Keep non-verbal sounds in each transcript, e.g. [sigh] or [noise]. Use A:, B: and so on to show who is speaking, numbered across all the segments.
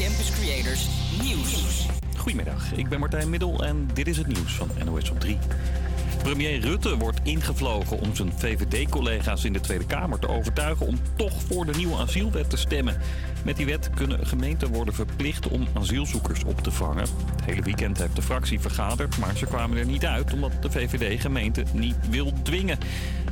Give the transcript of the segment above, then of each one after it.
A: Campus Creators Nieuws.
B: Goedemiddag, ik ben Martijn Middel en dit is het nieuws van NOS op 3. Premier Rutte wordt ingevlogen om zijn VVD-collega's in de Tweede Kamer te overtuigen om toch voor de nieuwe asielwet te stemmen. Met die wet kunnen gemeenten worden verplicht om asielzoekers op te vangen. Het hele weekend heeft de fractie vergaderd, maar ze kwamen er niet uit omdat de VVD gemeenten niet wil dwingen.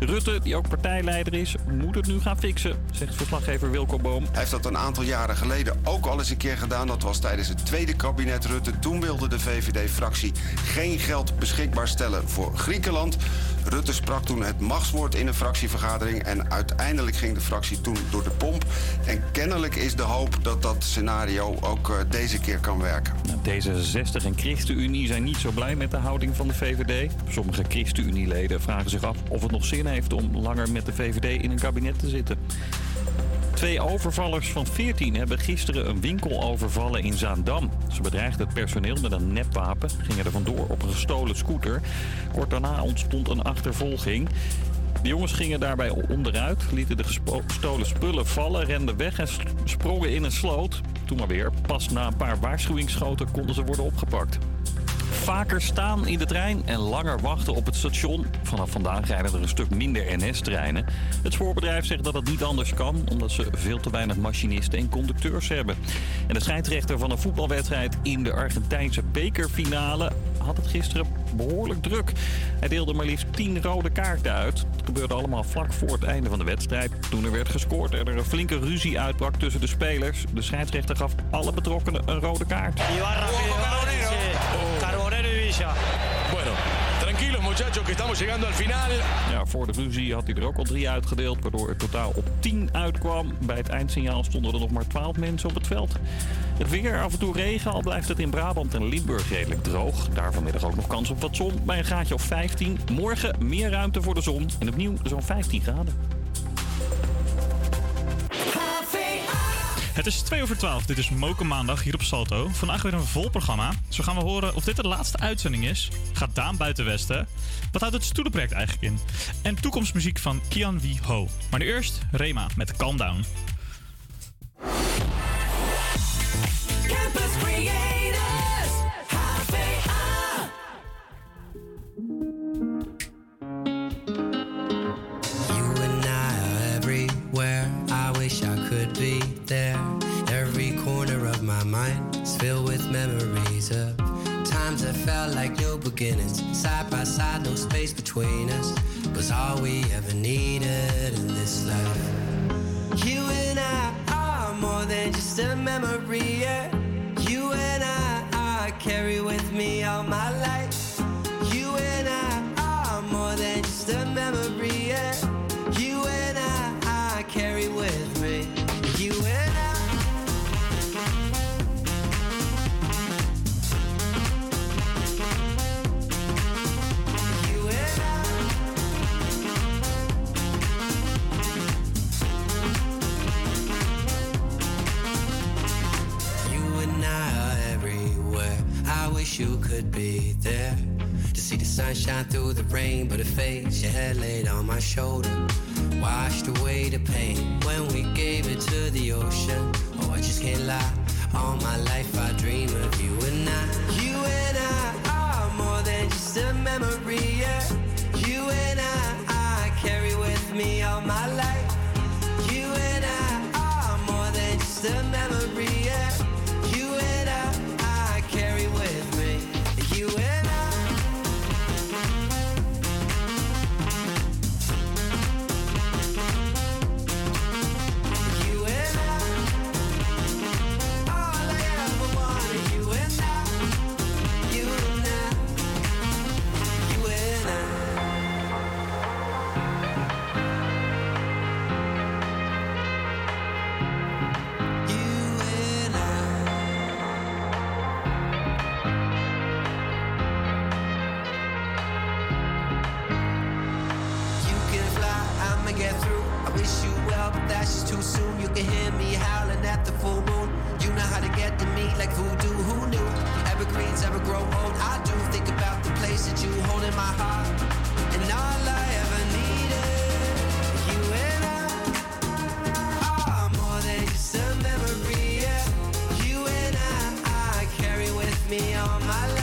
B: Rutte, die ook partijleider is, moet het nu gaan fixen, zegt verslaggever Wilco Boom.
C: Hij heeft dat een aantal jaren geleden ook al eens een keer gedaan. Dat was tijdens het tweede kabinet Rutte. Toen wilde de VVD-fractie geen geld beschikbaar stellen voor Griekenland. Rutte sprak toen het machtswoord in een fractievergadering. En uiteindelijk ging de fractie toen door de pomp. En kennelijk is de hoop dat dat scenario ook uh, deze keer kan werken.
B: D66 en ChristenUnie zijn niet zo blij met de houding van de VVD. Sommige ChristenUnie-leden vragen zich af of het nog zin heeft om langer met de VVD in een kabinet te zitten. Twee overvallers van 14 hebben gisteren een winkel overvallen in Zaandam. Ze bedreigden het personeel met een nepwapen, gingen er vandoor op een gestolen scooter. Kort daarna ontstond een achtervolging. De jongens gingen daarbij onderuit, lieten de gestolen spullen vallen, renden weg en sprongen in een sloot. Toen maar weer, pas na een paar waarschuwingsschoten konden ze worden opgepakt. Vaker staan in de trein en langer wachten op het station. Vanaf vandaag rijden er een stuk minder NS-treinen. Het spoorbedrijf zegt dat het niet anders kan, omdat ze veel te weinig machinisten en conducteurs hebben. En de scheidsrechter van een voetbalwedstrijd in de Argentijnse bekerfinale had het gisteren behoorlijk druk. Hij deelde maar liefst 10 rode kaarten uit. Het gebeurde allemaal vlak voor het einde van de wedstrijd. Toen er werd gescoord en er een flinke ruzie uitbrak tussen de spelers. De scheidsrechter gaf alle betrokkenen een rode kaart.
D: Bueno, tranquilos muchachos, que estamos llegando al final.
B: Ja, voor de ruzie had hij er ook al drie uitgedeeld, waardoor het totaal op 10 uitkwam. Bij het eindsignaal stonden er nog maar 12 mensen op het veld. Het weer, af en toe regen, al blijft het in Brabant en Limburg redelijk droog. Daar vanmiddag ook nog kans op wat zon, bij een graadje of 15. Morgen meer ruimte voor de zon en opnieuw zo'n 15 graden.
E: Het is 2 over 12. Dit is Moken Maandag hier op Salto. Vandaag weer een vol programma. Zo gaan we horen of dit de laatste uitzending is. Gaat Daan buiten Westen. Wat houdt het stoelenproject eigenlijk in? En toekomstmuziek van Kian Wie Ho. Maar nu eerst Rema met Calm Down.
F: Memories of times that felt like new beginnings. Side by side, no space between us was all we ever needed in this life. You and I are more than just a memory. Yeah. You and I, I carry with me all my life. Wish you could be there to see the sunshine through the rain, but it fades. Your head laid on my shoulder, washed away the pain when we gave it to the ocean. Oh, I just can't lie. All my life I dream of voodoo, who knew? Evergreens ever grow old, I do think about the place that you hold in my heart. And all I ever needed, you and I, are more than just a memory, yeah. You and
G: I, I carry with me all my life.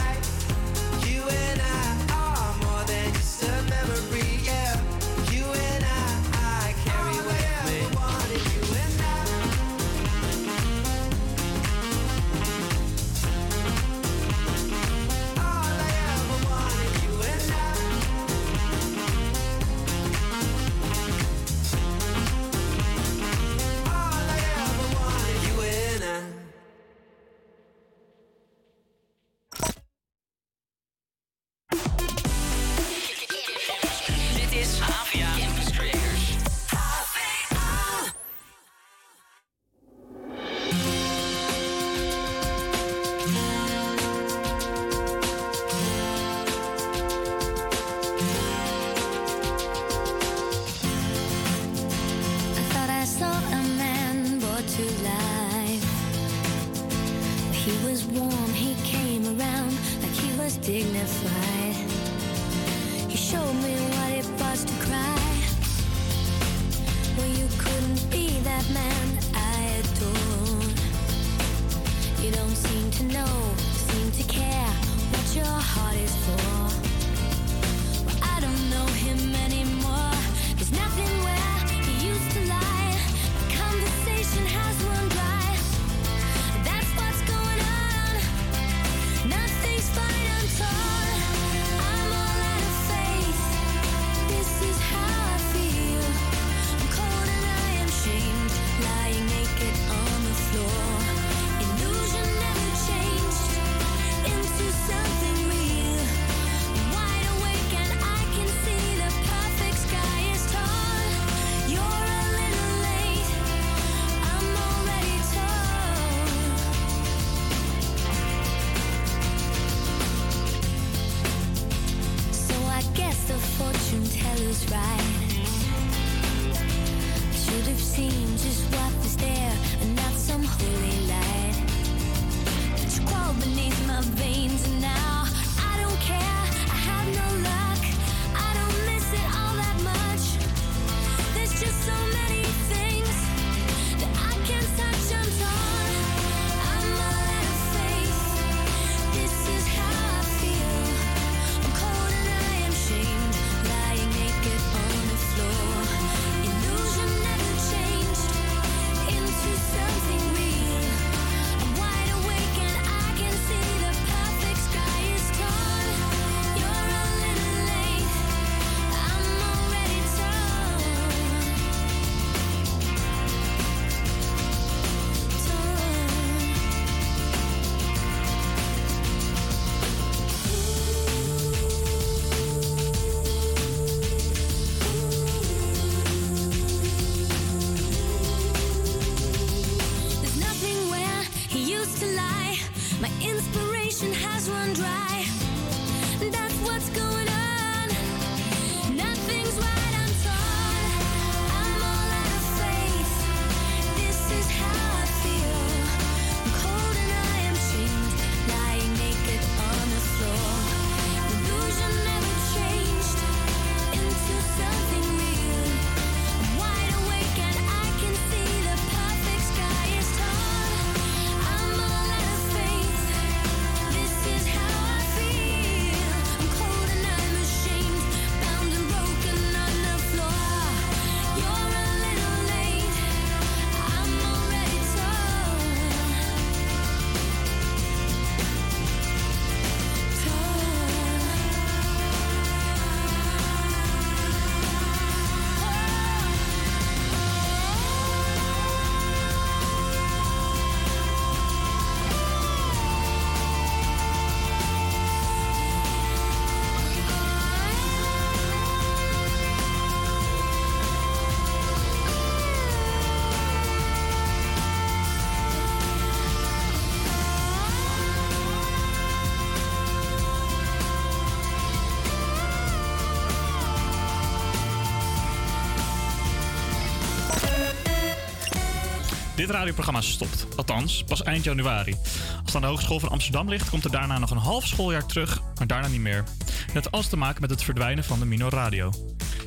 E: Dit radioprogramma stopt. Althans, pas eind januari. Als het aan de Hogeschool van Amsterdam ligt, komt er daarna nog een half schooljaar terug, maar daarna niet meer. Het heeft alles te maken met het verdwijnen van de Minor Radio.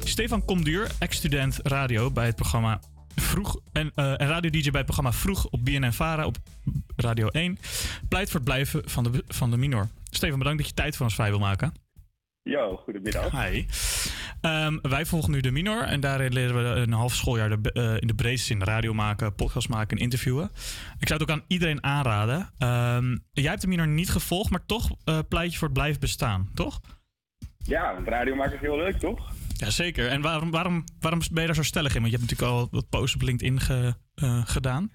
E: Stefan Komduur, ex-student radio bij het programma Vroeg en, eh, en radio-dj bij het programma Vroeg op BNN Vara op Radio 1, pleit voor het blijven van de, van de Minor. Stefan, bedankt dat je tijd voor ons vrij wil maken.
H: Yo, goedemiddag.
E: Hi. Ehm, wij volgen nu de minor en daarin leren we een half schooljaar de, eh, in de breedste zin radio maken, podcast maken en interviewen. Ik zou het ook aan iedereen aanraden. Ehm, jij hebt de minor niet gevolgd, maar toch eh, pleit je voor het blijven bestaan, toch?
H: Ja, want radio maken is heel leuk, toch?
E: Jazeker. En waarom, waarom, waarom ben je daar zo stellig in? Want je hebt natuurlijk al wat posts op LinkedIn ge- eh, gedaan.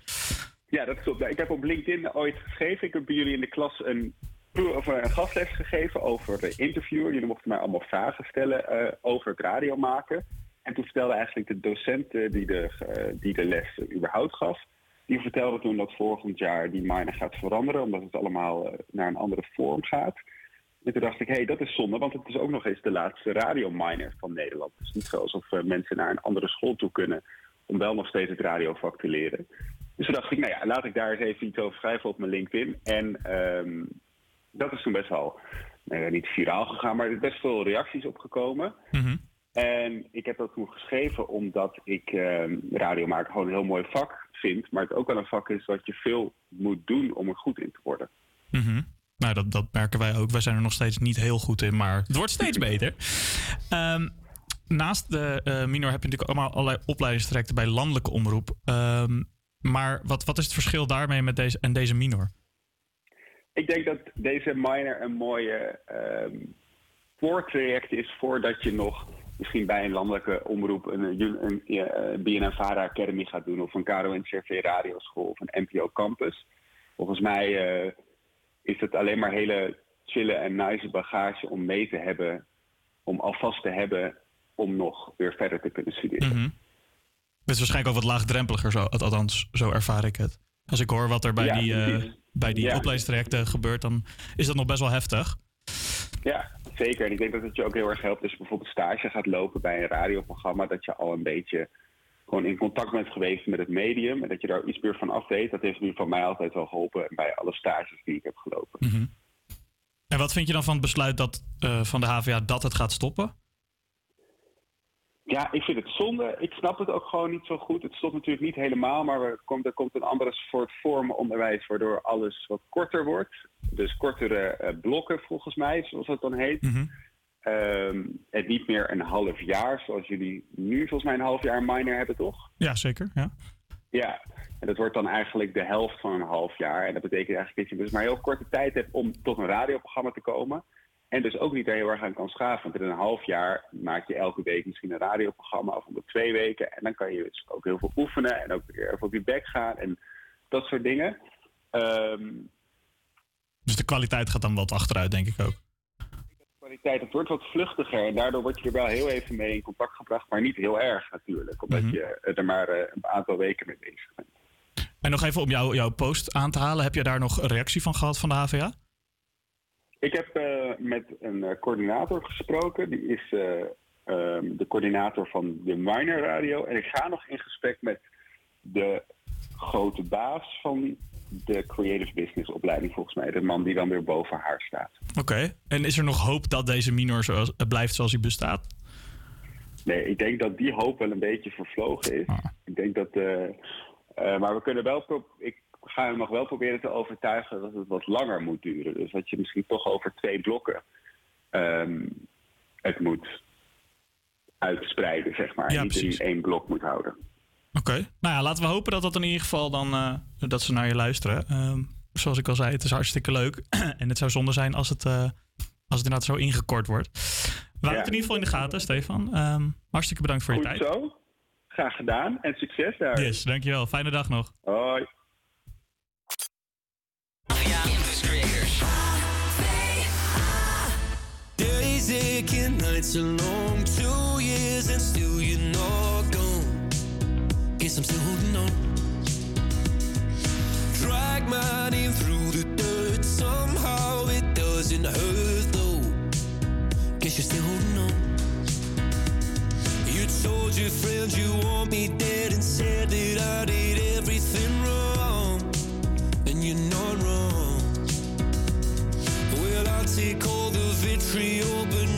H: Ja, dat klopt. Ik heb op LinkedIn ooit geschreven. Ik heb bij jullie in de klas een, of een gastles gegeven over de interviewer. Jullie mochten mij allemaal vragen stellen eh, over het radio maken. En toen vertelde eigenlijk de docent eh, die, de, eh, die de les eh, überhaupt gaf... die vertelde toen dat volgend jaar die minor gaat veranderen... omdat het allemaal eh, naar een andere vorm gaat. En toen dacht ik, hé, hey, dat is zonde, want het is ook nog eens de laatste radiominer van Nederland. Het is niet zo alsof eh, mensen naar een andere school toe kunnen om wel nog steeds het radiovak te leren. Dus toen dacht ik, nou ja, laat ik daar eens even iets over schrijven op mijn LinkedIn. En ehm, dat is toen best wel, ja, niet viraal gegaan, maar er is best veel reacties opgekomen.
E: Mhm.
H: En ik heb dat toen geschreven omdat ik radio maken gewoon een heel mooi vak vind. Maar het ook wel een vak is wat je veel moet doen om er goed in te worden.
E: Mhm. Nou, dat, dat merken wij ook. Wij zijn er nog steeds niet heel goed in, maar het wordt steeds beter. Ehm, naast de eh, minor heb je natuurlijk allemaal allerlei opleidingstrajecten bij landelijke omroep. Ehm, maar wat, wat is het verschil daarmee met deze, en deze minor?
H: Ik denk dat deze minor een mooie ehm voortraject is voordat je nog misschien bij een landelijke omroep een, een, een, eh, Academy gaat doen of een KRO-NCRV radioschool of een NPO campus. Volgens mij eh, is het alleen maar hele chille en nice bagage om mee te hebben, om alvast te hebben om nog weer verder te kunnen studeren.
E: Mhm. Het is waarschijnlijk ook wat laagdrempeliger, zo, althans, zo ervaar ik het. Als ik hoor wat er bij
H: Ja,
E: die,
H: precies.
E: bij die
H: Ja.
E: opleidingstrajecten gebeurt, dan is dat nog best wel heftig.
H: Ja, zeker. En ik denk dat het je ook heel erg helpt als je bijvoorbeeld stage gaat lopen bij een radioprogramma, dat je al een beetje gewoon in contact bent geweest met het medium en dat je daar iets meer van af weet. Dat heeft nu van mij altijd wel geholpen bij alle stages die ik heb gelopen.
E: Mhm. En wat vind je dan van het besluit dat, eh, van de HVA dat het gaat stoppen?
H: Ja, ik vind het zonde. Ik snap het ook gewoon niet zo goed. Het stopt natuurlijk niet helemaal, maar er komt, er komt een andere soort vorm onderwijs waardoor alles wat korter wordt. Dus kortere eh, blokken volgens mij, zoals dat dan heet.
E: Mhm.
H: Ehm, en niet meer een half jaar, zoals jullie nu volgens mij een half jaar minor hebben, toch?
E: Ja, zeker. Ja.
H: Ja, en dat wordt dan eigenlijk de helft van een half jaar. En dat betekent eigenlijk dat je dus maar heel korte tijd hebt om tot een radioprogramma te komen. En dus ook niet heel erg aan kan schaven. Want in een half jaar maak je elke week misschien een radioprogramma of om de twee weken. En dan kan je dus ook heel veel oefenen en ook weer even op je bek gaan en dat soort dingen. Ehm,
E: Dus de kwaliteit gaat dan wat achteruit, denk ik ook.
H: kwaliteit, het wordt wat vluchtiger. En daardoor word je er wel heel even mee in contact gebracht. Maar niet heel erg natuurlijk. Omdat
E: Mhm.
H: je er maar eh, een aantal weken mee bezig bent.
E: En nog even om jou, jouw post aan te halen. Heb je daar nog een reactie van gehad van de HVA?
H: Ik heb eh, met een eh, coördinator gesproken. Die is eh, ehm, de coördinator van de Minor Radio. En ik ga nog in gesprek met de grote baas van de Creative Business opleiding, volgens mij. De man die dan weer boven haar staat.
E: Oké. En is er nog hoop dat deze minor zoals, blijft zoals hij bestaat?
H: Nee, ik denk dat die hoop wel een beetje vervlogen is. Ik denk dat. maar we kunnen wel. Ik ga hem nog wel proberen te overtuigen dat het wat langer moet duren. Dus dat je misschien toch over twee blokken ehm, het moet uitspreiden, zeg maar.
E: Ja,
H: Niet
E: precies.
H: in één blok moet houden.
E: Oké. Nou ja, laten we hopen dat dat in ieder geval dan eh, dat ze naar je luisteren. Ehm, zoals ik al zei, het is hartstikke leuk. [clears throat] en het zou zonde zijn als het, eh, als het inderdaad zo ingekort wordt. We houden het in ieder geval in de gaten, Stefan. Ehm, hartstikke bedankt voor je
H: Goed
E: tijd.
H: zo. Graag gedaan en succes daar.
E: Yes, dankjewel. Fijne dag nog.
H: Hoi.
I: Days nights are long, two years and still you're not gone. Guess I'm still holding on. Drag my name through the dirt, somehow it doesn't hurt though. Guess you're still holding on. You told your friends you want me dead and said that I did the vitriol, but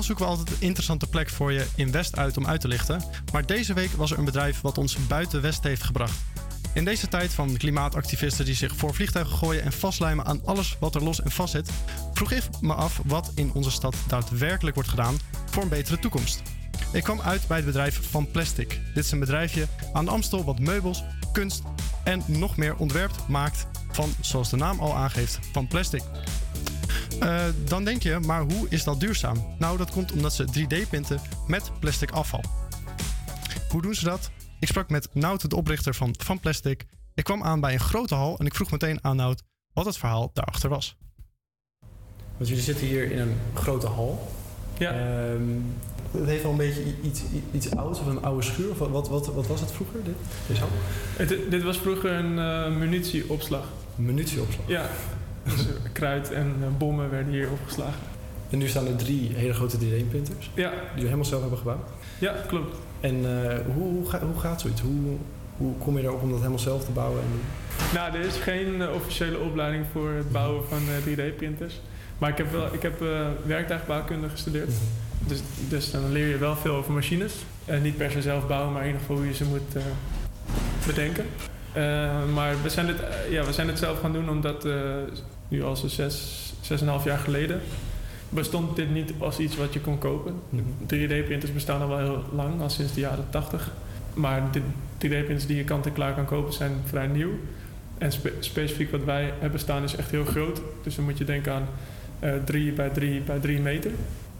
J: Zoeken we altijd een interessante plek voor je in West uit om uit te lichten. Maar deze week was er een bedrijf wat ons buiten West heeft gebracht. In deze tijd van klimaatactivisten die zich voor vliegtuigen gooien en vastlijmen aan alles wat er los en vast zit, vroeg ik me af wat in onze stad daadwerkelijk wordt gedaan voor een betere toekomst. Ik kwam uit bij het bedrijf Van Plastic. Dit is een bedrijfje aan de Amstel wat meubels, kunst en nog meer ontwerpt maakt van, zoals de naam al aangeeft, van plastic. Eh, dan denk je, maar hoe is dat duurzaam? Nou, dat komt omdat ze 3D-printen met plastic afval. Hoe doen ze dat? Ik sprak met Nout, de oprichter van Van Plastic. Ik kwam aan bij een grote hal en ik vroeg meteen aan Nout wat het verhaal daarachter was. Want jullie zitten hier in een grote hal.
K: Ja.
J: Ehm, het heeft wel een beetje iets, iets ouds of een oude schuur. Of wat, wat, wat, wat was het vroeger? Dit?
K: Het- dit was vroeger een eh, munitieopslag.
J: Munitieopslag.
K: Ja. Dus, eh, kruid en eh, bommen werden hier opgeslagen.
J: En nu staan er drie hele grote 3D-printers.
K: Ja.
J: Die we helemaal zelf hebben gebouwd.
K: Ja, klopt.
J: En eh, hoe, hoe, ga- hoe gaat zoiets? Hoe, hoe kom je erop om dat helemaal zelf te bouwen? En...
K: Nou, er is geen officiële opleiding voor het bouwen van eh, 3D-printers. Maar ik heb, wel, ik heb werktuigbouwkunde gestudeerd. Dus, dus dan leer je wel veel over machines. En niet per se zelf bouwen, maar in ieder geval hoe je ze moet bedenken. Eh, maar we zijn, het, eh, ja, we zijn het zelf gaan doen omdat eh, nu al zo'n zes, zes en half jaar geleden bestond dit niet als iets wat je kon kopen. 3D-printers bestaan al wel heel lang, al sinds de jaren 80. Maar de 3D-printers die je kant en klaar kan kopen zijn vrij nieuw. En spe- specifiek wat wij hebben staan is echt heel groot. Dus dan moet je denken aan eh 3 bij 3 bij 3 meter.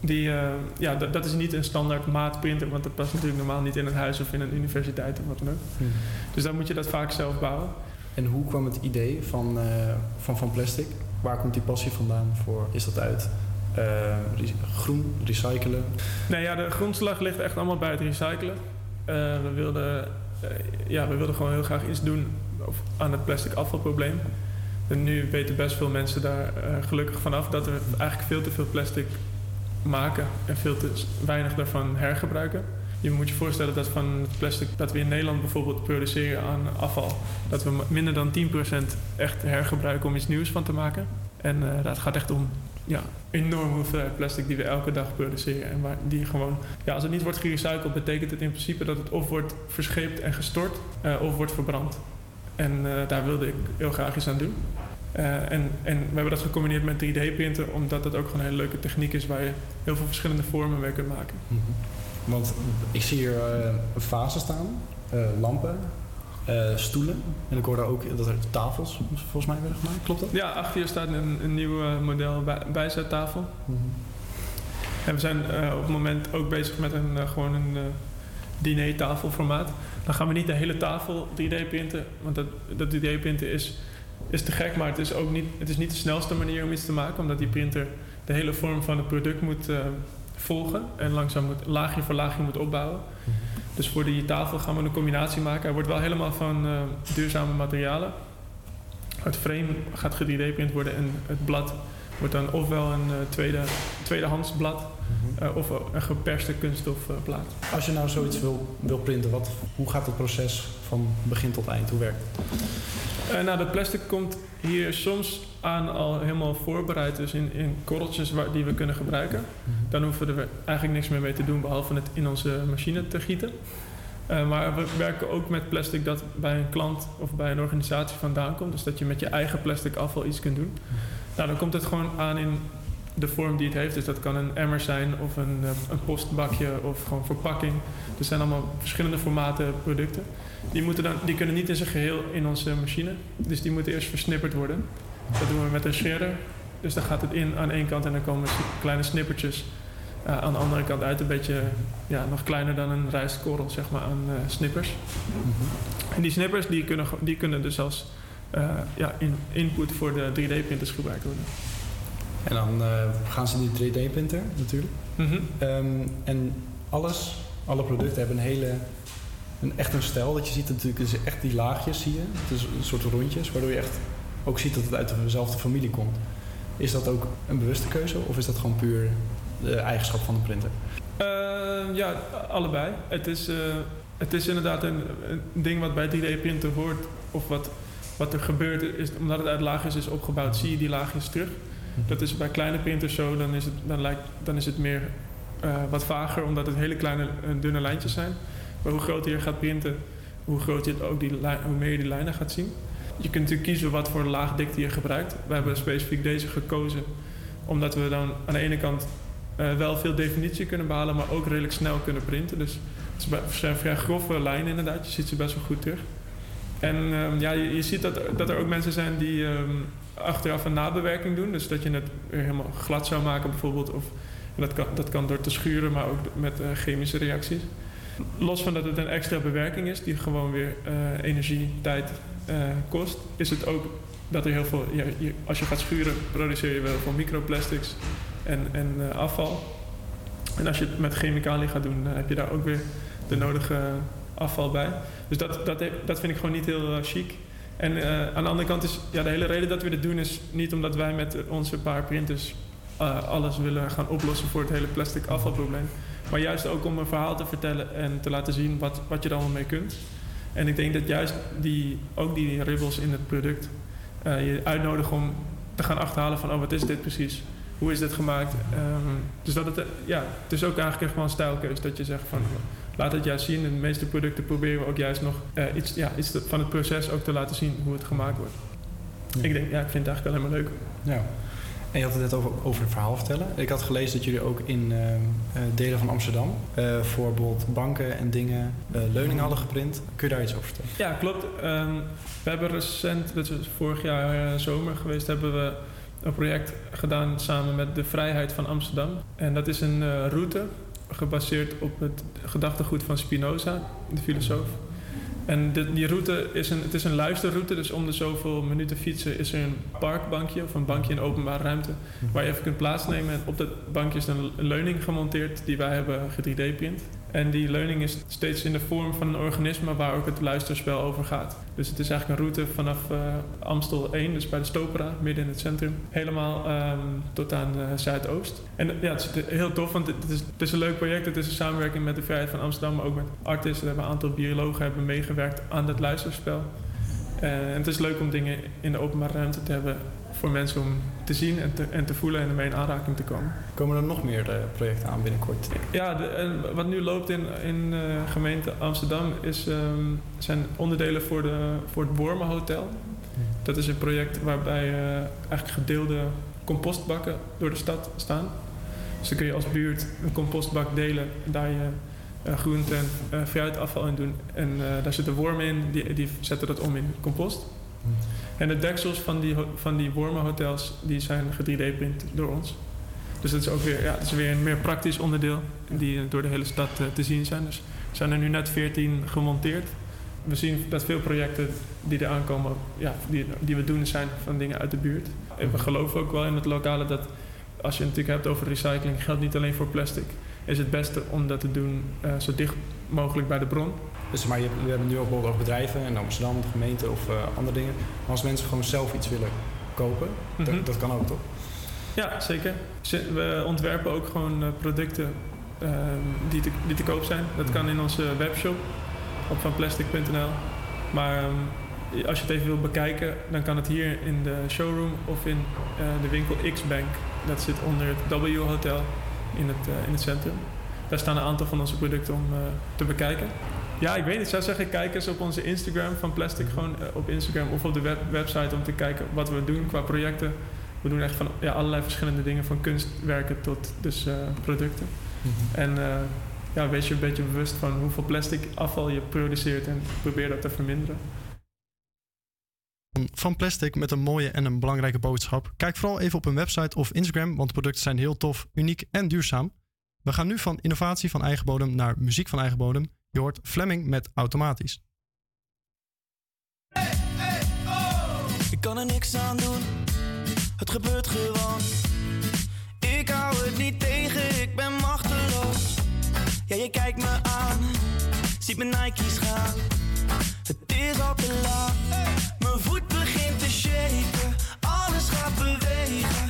K: Die, eh, ja, dat, is niet een standaard maatprinter, want dat past natuurlijk normaal niet in een huis of in een universiteit of wat dan ook. Dus dan moet je dat vaak zelf bouwen.
J: En hoe kwam het idee van, eh, van Van Plastic? Waar komt die passie vandaan voor? Is dat uit eh, groen, recyclen?
K: Nee, ja, de grondslag ligt echt allemaal bij het recyclen. We, wilden, ja, we wilden gewoon heel graag iets doen aan het plastic afvalprobleem. En nu weten best veel mensen daar gelukkig vanaf dat we eigenlijk veel te veel plastic maken en veel te weinig daarvan hergebruiken. Je moet je voorstellen dat van het plastic dat we in Nederland bijvoorbeeld produceren aan afval, dat we minder dan 10% echt hergebruiken om iets nieuws van te maken. En eh, dat gaat echt om ja, enorme hoeveelheid plastic die we elke dag produceren. En waar die gewoon, ja, als het niet wordt gerecycled, betekent het in principe dat het of wordt verscheept en gestort eh, of wordt verbrand. En eh, daar wilde ik heel graag iets aan doen. Eh, en, en we hebben dat gecombineerd met 3D-printen, omdat dat ook gewoon een hele leuke techniek is waar je heel veel verschillende vormen mee kunt maken.
J: Want ik zie hier eh, een fase staan, eh, lampen, eh, stoelen. En ik hoorde ook dat er tafels volgens mij werden gemaakt. Klopt dat?
K: Ja, achter je staat een, een nieuw eh, model bij, bijzettafel. En we zijn eh, op het moment ook bezig met een, eh, gewoon een eh dinertafelformaat. Dan gaan we niet de hele tafel 3D printen, want dat, dat 3D printen is, is te gek, maar het is ook niet, het is niet de snelste manier om iets te maken, omdat die printer, de hele vorm van het product moet eh, volgen en langzaam moet, laagje voor laagje moet opbouwen. Dus voor die tafel gaan we een combinatie maken. Hij wordt wel helemaal van eh, duurzame materialen. Het frame gaat 3D-print worden en het blad wordt dan ofwel een eh, tweede, tweedehands blad eh, of een geperste kunststofplaat.
L: Als je nou zoiets wil, wil printen, wat, hoe gaat het proces van begin tot eind? Hoe werkt het?
K: Eh, nou, dat plastic komt hier soms aan al helemaal voorbereid, dus in, in korreltjes waar, die we kunnen gebruiken. Dan hoeven we er eigenlijk niks meer mee te doen, behalve het in onze machine te gieten. Eh, maar we werken ook met plastic dat bij een klant of bij een organisatie vandaan komt. Dus dat je met je eigen plastic afval iets kunt doen. Nou, dan komt het gewoon aan in de vorm die het heeft. Dus dat kan een emmer zijn of een, eh, een postbakje of gewoon verpakking. Er zijn allemaal verschillende formaten producten. Die, moeten dan, die kunnen niet in zijn geheel in onze machine. Dus die moeten eerst versnipperd worden. Dat doen we met een shredder. Dus dan gaat het in aan één kant en dan komen kleine snippertjes uh, aan de andere kant uit. Een beetje ja, nog kleiner dan een rijstkorrel zeg maar, aan uh, snippers. En die snippers die kunnen, die kunnen dus als ja, in, input voor de 3D-printers gebruikt worden.
L: En dan gaan ze die 3D-printer natuurlijk.
K: Mm -hmm.
L: um, en alles, alle producten hebben een hele een, echt een stijl dat je ziet natuurlijk dus echt die laagjes zie je. Het is een soort rondjes waardoor je echt ook ziet dat het uit dezelfde familie komt. Is dat ook een bewuste keuze of is dat gewoon puur de eigenschap van de printer?
K: Uh, ja, allebei. Het is, uh, het is inderdaad een, een ding wat bij 3D-printer hoort of wat, wat er gebeurt. Is, omdat het uit laagjes is opgebouwd, zie je die laagjes terug. Dat is bij kleine printers zo, dan is het, dan lijkt, dan is het meer uh, wat vager omdat het hele kleine dunne lijntjes zijn. Maar hoe groter je gaat printen, hoe groter je ook die hoe meer je die lijnen gaat zien. Je kunt natuurlijk kiezen wat voor laagdikte je gebruikt. We hebben specifiek deze gekozen omdat we dan aan de ene kant uh, wel veel definitie kunnen behalen, maar ook redelijk snel kunnen printen. Dus het zijn vrij grove lijnen inderdaad, je ziet ze best wel goed terug. En um, ja, je, ziet dat, dat er ook mensen zijn die um, achteraf een nabewerking doen. Dus dat je het weer helemaal glad zou maken bijvoorbeeld. Of, dat, kan, dat kan door te schuren, maar ook met uh, chemische reacties. Los van dat het een extra bewerking is, die gewoon weer uh, energie, tijd uh, kost, is het ook dat er heel veel. Je, als je gaat schuren, produceer je wel veel microplastics en, en afval. En als je het met chemicaliën gaat doen, heb je daar ook weer de nodige afval bij. Dus dat, dat, dat vind ik gewoon niet heel chic. En aan de andere kant is ja, de hele reden dat we dit doen, is niet omdat wij met onze paar printers alles willen gaan oplossen voor het hele plastic afvalprobleem. Maar juist ook om een verhaal te vertellen en te laten zien wat, wat je er allemaal mee kunt. En ik denk dat juist die, ook die ribbels in het product je uitnodigen om te gaan achterhalen van, oh wat is dit precies? Hoe is dit gemaakt? Um, dus dat het, ja, het is ook eigenlijk wel een stijlkeus dat je zegt van, laat het juist zien. En de meeste producten proberen we ook juist nog uh, iets, ja, iets van het proces ook te laten zien hoe het gemaakt wordt. Ja. Ik denk, ja, ik vind het eigenlijk alleen maar leuk.
L: Ja. En je had het net over, over het verhaal vertellen. Ik had gelezen dat jullie ook in uh, delen van Amsterdam uh, voor bijvoorbeeld banken en dingen uh, leuningen hadden geprint. Kun je daar iets over vertellen?
K: Ja, klopt. Um, we hebben recent, dat is vorig jaar zomer geweest, hebben we een project gedaan samen met de Vrijheid van Amsterdam. En dat is een route gebaseerd op het gedachtegoed van Spinoza, de filosoof. En die route is een, het is een luisterroute, dus om de zoveel minuten fietsen is er een parkbankje of een bankje in openbare ruimte waar je even kunt plaatsnemen. En op dat bankje is een leuning gemonteerd die wij hebben 3D-print. En die leuning is steeds in de vorm van een organisme waar ook het luisterspel over gaat. Dus het is eigenlijk een route vanaf uh, Amstel 1, dus bij de Stopera, midden in het centrum, helemaal um, tot aan uh, Zuidoost. En ja, het is heel tof, want het is, een leuk project. Het is een samenwerking met de Vrijheid van Amsterdam, maar ook met artisten. We hebben een aantal biologen hebben meegewerkt aan dat luisterspel. En het is leuk om dingen in de openbare ruimte te hebben voor mensen om te zien en te, en te voelen en ermee in aanraking te komen.
L: Komen er nog meer uh, projecten aan binnenkort?
K: Ja, de, wat nu loopt in, in uh, gemeente Amsterdam is, um, zijn onderdelen voor, de, voor het Wormen Hotel. Dat is een project waarbij uh, eigenlijk gedeelde compostbakken door de stad staan. Dus dan kun je als buurt een compostbak delen, daar je uh, groente en uh, fruitafval in doen. En daar zitten wormen in, die, die zetten dat om in compost. En de deksels van die, van die wormenhotels die zijn 3D-print door ons. Dus dat is ook weer, ja, dat is weer een meer praktisch onderdeel die door de hele stad uh, te zien zijn. Dus zijn er nu net 14 gemonteerd. We zien dat veel projecten die er aankomen, ja, die, die we doen, zijn van dingen uit de buurt. En we geloven ook wel in het lokale dat als je het natuurlijk hebt over recycling, geldt niet alleen voor plastic. Is het beste om dat te doen eh, zo dicht mogelijk bij de bron.
L: Dus maar je, we hebben nu ook bijvoorbeeld over bedrijven en Amsterdam, de gemeente of eh, andere dingen. Maar als mensen gewoon zelf iets willen kopen,
K: Mhm.
L: dat, dat kan ook toch?
K: Ja, zeker. Ze- We ontwerpen ook gewoon eh, producten ehm, die, te, die te koop zijn. Dat kan in onze webshop op vanplastic.nl. Maar ehm, als je het even wilt bekijken, dan kan het hier in de showroom of in eh, de winkel X-Bank. Dat zit onder het W Hotel in het, in het centrum. Daar staan een aantal van onze producten om te bekijken. Ja, ik weet niet. Ik zou zeggen, kijk eens op onze Instagram van Plastic. Gewoon eh, op Instagram of op de web- website om te kijken wat we doen qua projecten. We doen echt van ja, allerlei verschillende dingen, van kunstwerken tot dus eh, producten. En eh, ja, wees je een beetje bewust van hoeveel plastic afval je produceert en probeer dat te verminderen.
J: Van plastic met een mooie en een belangrijke boodschap. Kijk vooral even op hun website of Instagram, want de producten zijn heel tof, uniek en duurzaam. We gaan nu van innovatie van eigen bodem naar muziek van eigen bodem. Je hoort Fleming met automatisch.
F: Ik kan er niks aan doen, het gebeurt gewoon. Ik hou het niet tegen, ik ben machteloos. Ja, je kijkt me aan, ziet mijn Nike's gaan. Het is al te laat, mijn voet begint te shaken. Alles gaat bewegen,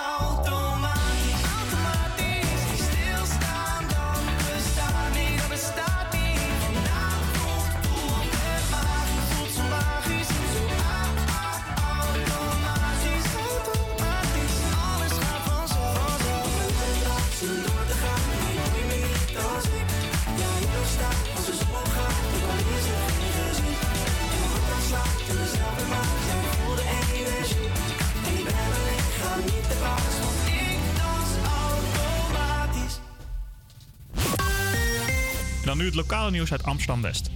F: Dan
E: nu het lokale nieuws uit Amsterdam-West.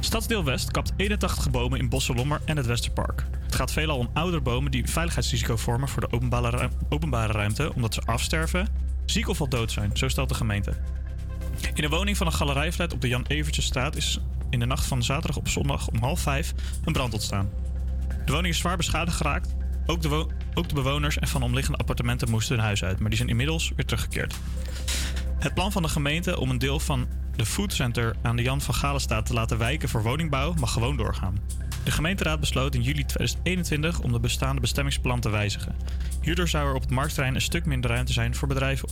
E: Stadsdeel West kapt 81 bomen in Bosselommer en het Westerpark. Het gaat veelal om oudere bomen die veiligheidsrisico vormen voor de openbare, ruim- openbare ruimte omdat ze afsterven, ziek of al dood zijn, zo stelt de gemeente. In de woning van een galerijflat op de Jan Evertjesstraat is in de nacht van zaterdag op zondag om half vijf een brand ontstaan. De woning is zwaar beschadigd geraakt. Ook de, ook de bewoners en van omliggende appartementen moesten hun huis uit, maar die zijn inmiddels weer teruggekeerd. Het plan van de gemeente om een deel van de foodcenter aan de Jan van Galenstaat te laten wijken voor woningbouw mag gewoon doorgaan. De gemeenteraad besloot in juli 2021 om de bestaande bestemmingsplan te wijzigen. Hierdoor zou er op het marktterrein een stuk minder ruimte zijn voor bedrijven.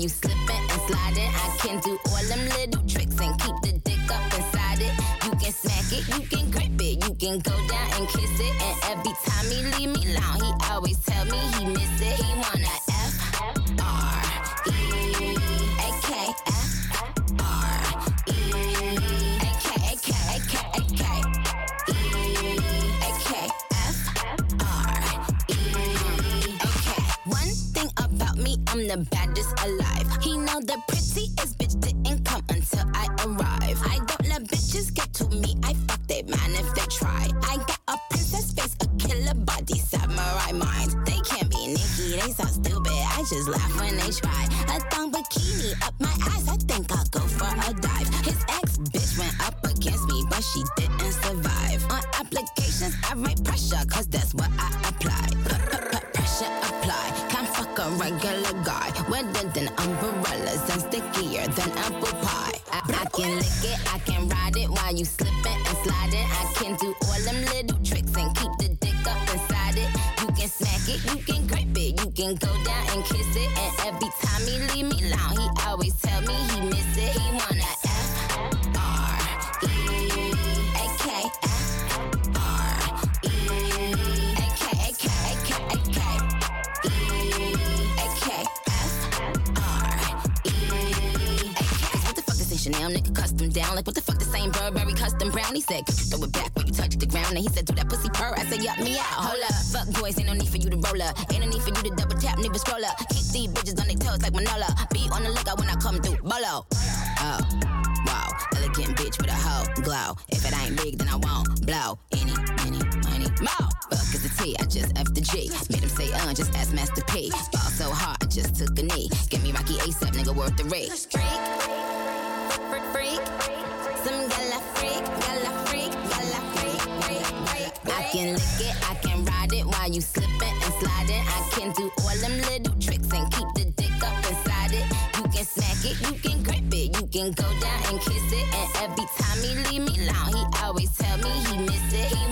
M: I I you slipping and can do all them little tricks and keep the dick up inside it. You can smack it, you can grip it, you can go down and kiss it. And every time he leave me just laugh when they try. A thong bikini up my ass. I think I'll go for a dive. His ex bitch went up against me, but she didn't survive. On applications, I write pressure, cause that's what I apply. Pressure apply. Can't fuck a regular guy. Wetter than umbrellas and stickier than apple pie. I, I can lick it, I can ride it while you slipping and sliding. I can do all them little tricks and keep the dick up inside it. You can smack it, you can grip it, you can go every time he leave me alone, he always tell me he miss it. He wanna F R E A K F R E A K A K A K A K E A K F R E A K. what the fuck is this Chanel nigga custom down? Like what the fuck the same Burberry custom brown? He said, throw it back when you touch the ground. And he said, do that pussy purr. I said, yup me out. Hold up, fuck boys, ain't no need for you to roll up. Ain't no need for you to double tap, nigga scroll up. Keep these bitches on their toes like Manola. Be on the lookout when I come through. Bolo. Oh, wow. Elegant bitch with a hoe glow. If it ain't big, then I won't blow. Any, any, money, more. Fuck is the T, I just F the G. Made him say, uh, just ask Master P. Ball so hard, I just took a knee. Get me Rocky ASAP, nigga, worth the rate. Freak, freak, freak. Some gala freak, gala freak, gala freak, freak, freak. I can lick it, I can ride it while you slipping and sliding. I can do all them little can go down and kiss it. And every time he leave me alone, he always tell me he miss it. He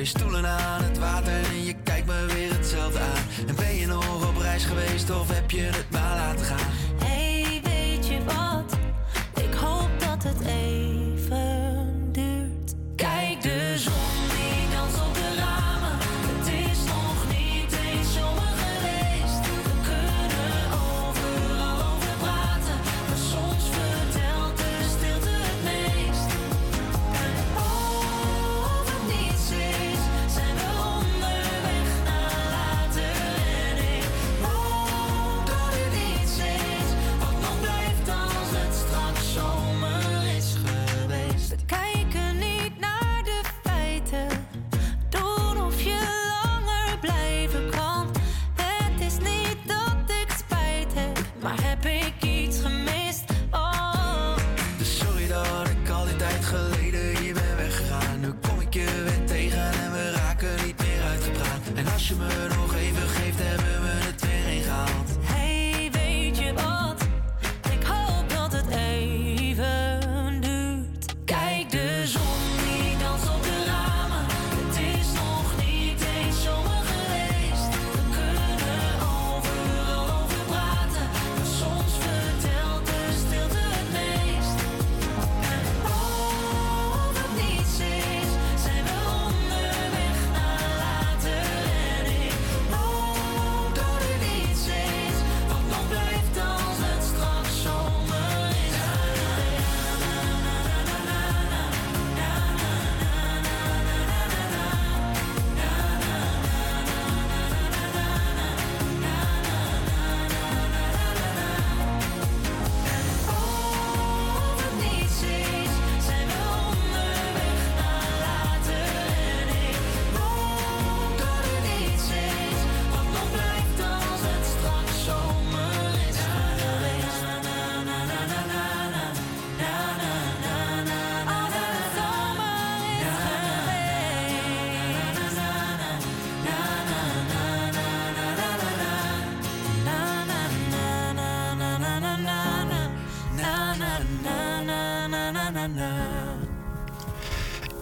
N: Twee stoelen aan het water en je kijkt me weer hetzelfde aan. En ben je nog op reis geweest of heb je het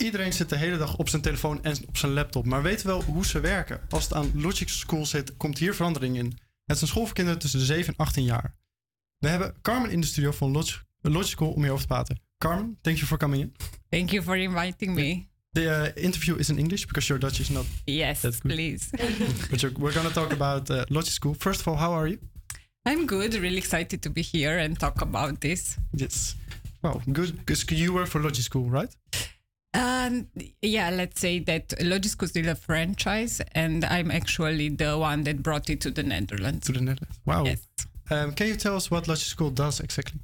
J: Iedereen zit de hele dag op zijn telefoon en op zijn laptop, maar weet wel hoe ze werken. Als het aan Logic School zit, komt hier verandering in. Het is een school voor kinderen tussen de 7 en 18 jaar. We hebben Carmen in de studio van Logic, Logic School om hierover te praten. Carmen, thank you for coming in.
O: Thank you for inviting me.
J: The uh, interview is in English because your Dutch is not
O: Yes,
J: that good.
O: please. [laughs]
J: but we're going to talk about uh, Logic School. First of all, how are you?
O: I'm good, really excited to be here and talk about this.
J: Yes. Wow, good. Because you work for Logic School, right?
O: Um, yeah, let's say that Logisco is still a franchise, and I'm actually the one that brought it to the Netherlands.
J: To the Netherlands. Wow.
O: Yes.
J: Um, can you tell us what Logic School does exactly?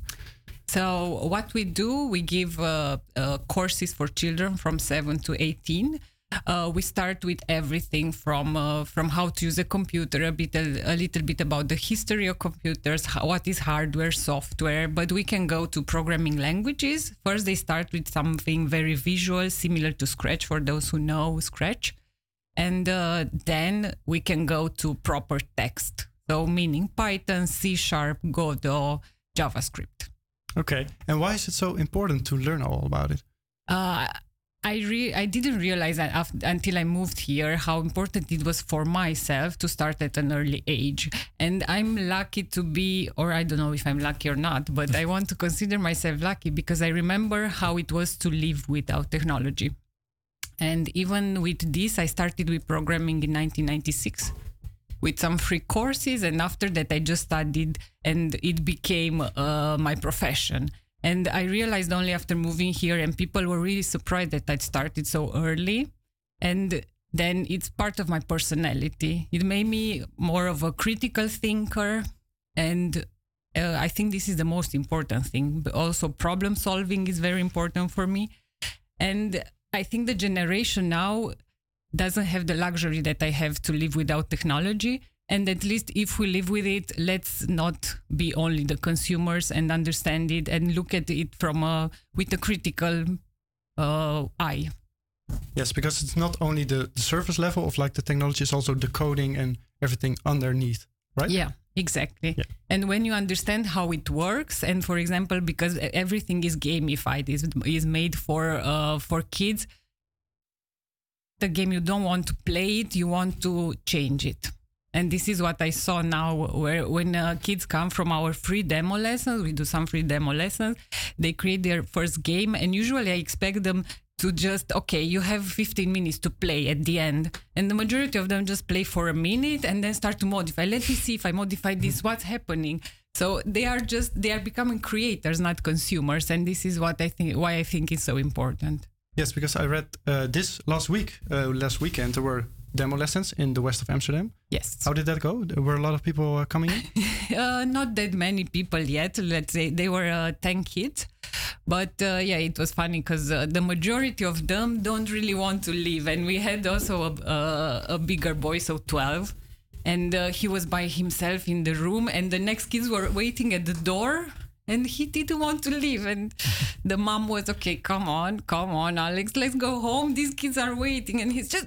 O: So what we do, we give uh, uh, courses for children from seven to eighteen. Uh, we start with everything from uh, from how to use a computer, a bit a, a little bit about the history of computers, how, what is hardware, software. But we can go to programming languages. First, they start with something very visual, similar to Scratch for those who know Scratch, and uh, then we can go to proper text. So meaning Python, C Sharp, Godot, JavaScript.
J: Okay. And why is it so important to learn all about it?
O: Uh, I re- I didn't realize that af- until I moved here how important it was for myself to start at an early age. And I'm lucky to be, or I don't know if I'm lucky or not, but I want to consider myself lucky because I remember how it was to live without technology. And even with this, I started with programming in 1996 with some free courses. And after that, I just studied and it became uh, my profession. And I realized only after moving here, and people were really surprised that I started so early. And then it's part of my personality. It made me more of a critical thinker. And uh, I think this is the most important thing. But also, problem solving is very important for me. And I think the generation now doesn't have the luxury that I have to live without technology. And at least if we live with it, let's not be only the consumers and understand it and look at it from a with a critical uh, eye.
J: Yes, because it's not only the, the surface level of like the technology, it's also the coding and everything underneath, right?
O: Yeah, exactly. And when you understand how it works, and for example, because everything is gamified, is is made for uh, for kids. The game you don't want to play it, you want to change it. And this is what I saw now, where when uh, kids come from our free demo lessons, we do some free demo lessons. They create their first game, and usually I expect them to just okay, you have 15 minutes to play at the end, and the majority of them just play for a minute and then start to modify. Let me see if I modify this. What's happening? So they are just they are becoming creators, not consumers, and this is what I think why I think is so important.
J: Yes, because I read uh, this last week, uh, last weekend, there were demo lessons in the west of Amsterdam.
O: Yes.
J: How did that go? There were a lot of people uh, coming in? [laughs]
O: uh, not that many people yet. Let's say they were uh, 10 kids. But uh, yeah, it was funny because uh, the majority of them don't really want to leave. And we had also a, a, a bigger boy, so 12. And uh, he was by himself in the room, and the next kids were waiting at the door. And he didn't want to leave. And the mom was, okay, come on, come on, Alex, let's go home. These kids are waiting. And he's just,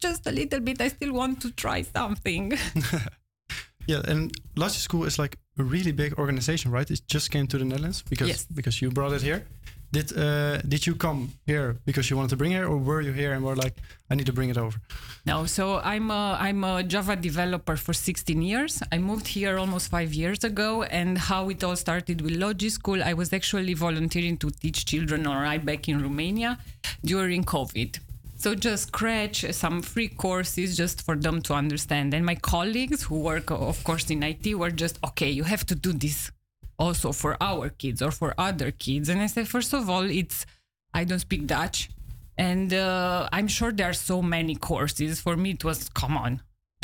O: just a little bit. I still want to try something. [laughs] [laughs]
J: yeah, and Logic School is like a really big organization, right? It just came to the Netherlands because
O: Yes.
J: because you brought it here. Did uh, did you come here because you wanted to bring it, or were you here and were like, I need to bring it over?
O: No, so I'm a, I'm a Java developer for 16 years. I moved here almost five years ago, and how it all started with Logi School. I was actually volunteering to teach children right back in Romania during COVID. So just Scratch, some free courses just for them to understand. And my colleagues who work, of course, in IT were just, okay, you have to do this also for our kids or for other kids. And I said, first of all, it's, I don't speak Dutch. And uh, I'm sure there are so many courses. For me, it was, come on.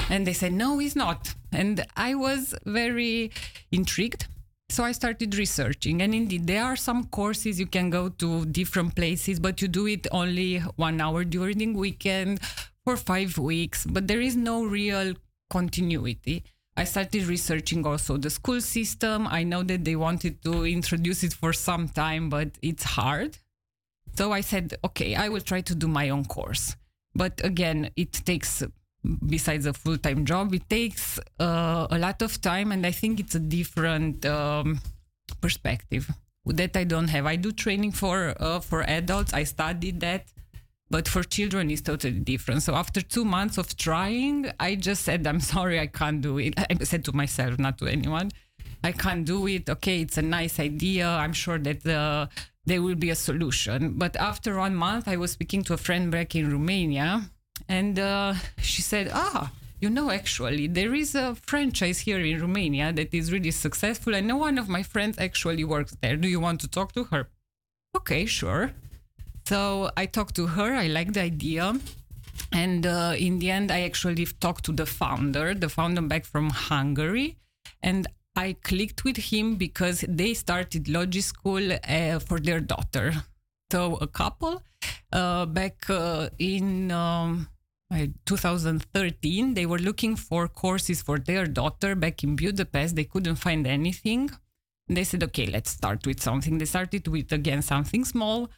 O: And they said, no, it's not. And I was very intrigued. So I started researching. And indeed, there are some courses you can go to different places, but you do it only one hour during the weekend for five weeks. But there is no real continuity. I started researching also the school system. I know that they wanted to introduce it for some time, but it's hard. So I said, okay, I will try to do my own course. But again, it takes, besides a full time job, it takes uh, a lot of time. And I think it's a different um, perspective. that I don't have. I do training for uh, for adults. I studied that, but for children it's totally different. So after two months of trying, I just said, "I'm sorry, I can't do it." I said to myself, not to anyone. I can't do it. Okay, it's a nice idea. I'm sure that uh, there will be a solution. But after one month, I was speaking to a friend back in Romania, and uh, she said, "Ah, you know, actually, there is a franchise here in Romania that is really successful, and one of my friends actually works there. Do you want to talk to her?" Okay, sure. So I talked to her. I liked the idea. And uh, in the end, I actually talked to the founder, the founder back from Hungary. And I clicked with him because they started Logi School uh, for their daughter. So a couple uh, back uh, in um, uh, 2013, they were looking for courses for their daughter back in Budapest. They couldn't find anything. They said, okay, let's start with something. They started with, again, something small.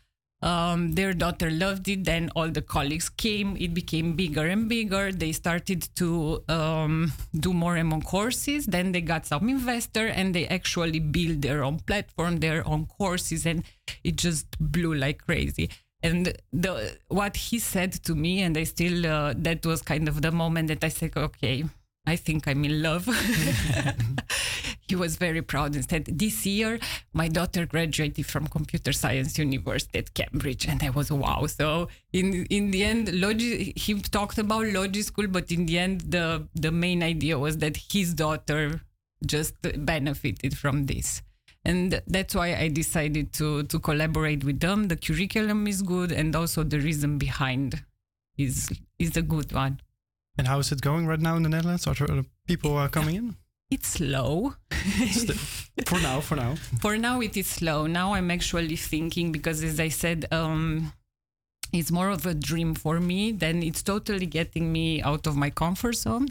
O: Um, their daughter loved it. Then all the colleagues came. It became bigger and bigger. They started to um, do more and more courses. Then they got some investor and they actually built their own platform, their own courses, and it just blew like crazy. And the what he said to me, and I still uh, that was kind of the moment that I said, okay, I think I'm in love. [laughs] [laughs] he was very proud and said, This year, my daughter graduated from Computer Science University at Cambridge. And I was, wow. So, in, in the end, Logi, he talked about Logi School, but in the end, the, the main idea was that his daughter just benefited from this. And that's why I decided to, to collaborate with them. The curriculum is good, and also the reason behind is, is a good one.
J: And how is it going right now in the Netherlands? Are there people uh, coming in?
O: It's slow.
J: for now, for now. [laughs]
O: For now, it is slow. Now I'm actually thinking because, as I said, um, it's more of a dream for me. Then it's totally getting me out of my comfort zone,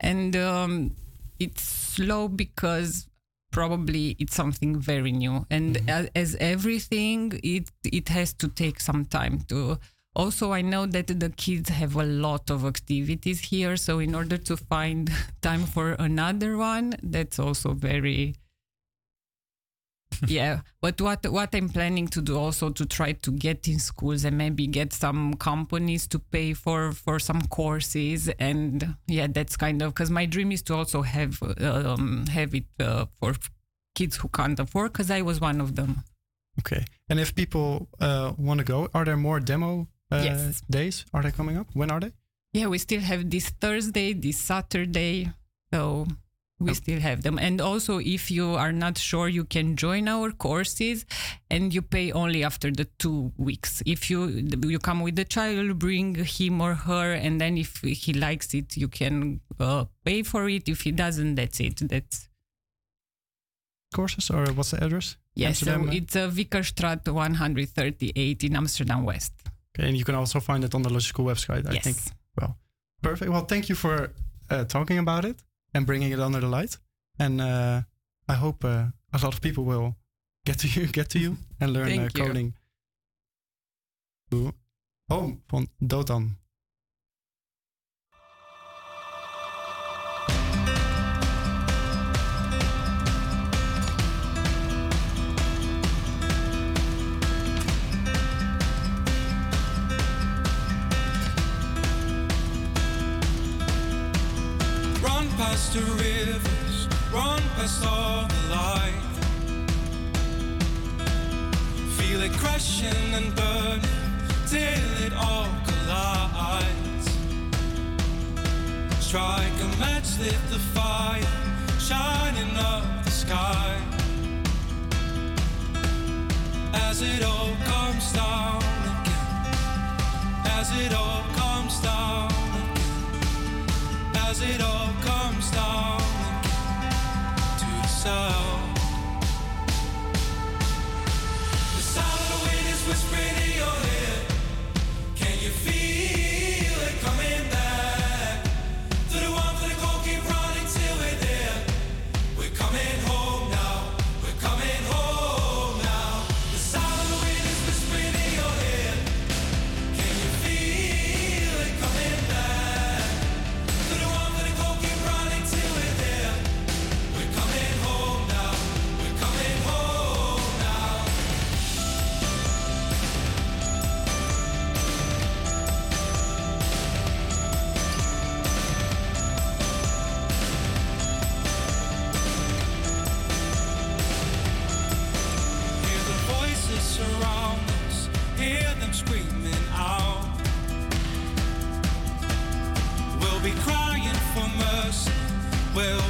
O: and um, it's slow because probably it's something very new. And as, as everything, it it has to take some time to. Also, I know that the kids have a lot of activities here, so in order to find [laughs] time for another one, that's also very [laughs] yeah but what what i'm planning to do also to try to get in schools and maybe get some companies to pay for for some courses and yeah that's kind of because my dream is to also have um, have it uh, for kids who can't afford because i was one of them
J: Okay. And if people uh, want to go, are there more demo
O: Yes.
J: days? Are they coming up? When are they?
O: yeah we still have this thursday this saturday so we still have them and also if you are not sure you can join our courses and you pay only after the two weeks if you you come with the child bring him or her and then if he likes it you can uh, pay for it if he doesn't that's it that's
J: Courses or what's the address?
O: yes so
J: Amsterdam, uh,
O: it's uh, Vikerstraat 138 in amsterdam west
J: Okay, and you can also find it on the Logical website, I
O: Yes.
J: think. Well, perfect. Well, thank you for uh, talking about it and bringing it under the light. And uh, I hope uh, a lot of people will get to [laughs] you, get to you, and learn uh, coding. Home van Dotan.
P: Past the rivers, run past all the light. Feel it crashing and burning till it all collides. Strike a match, lit the fire, shining up the sky. As it all comes down again, as it all comes down as it all comes down to the sound. The sound of the wind is whispering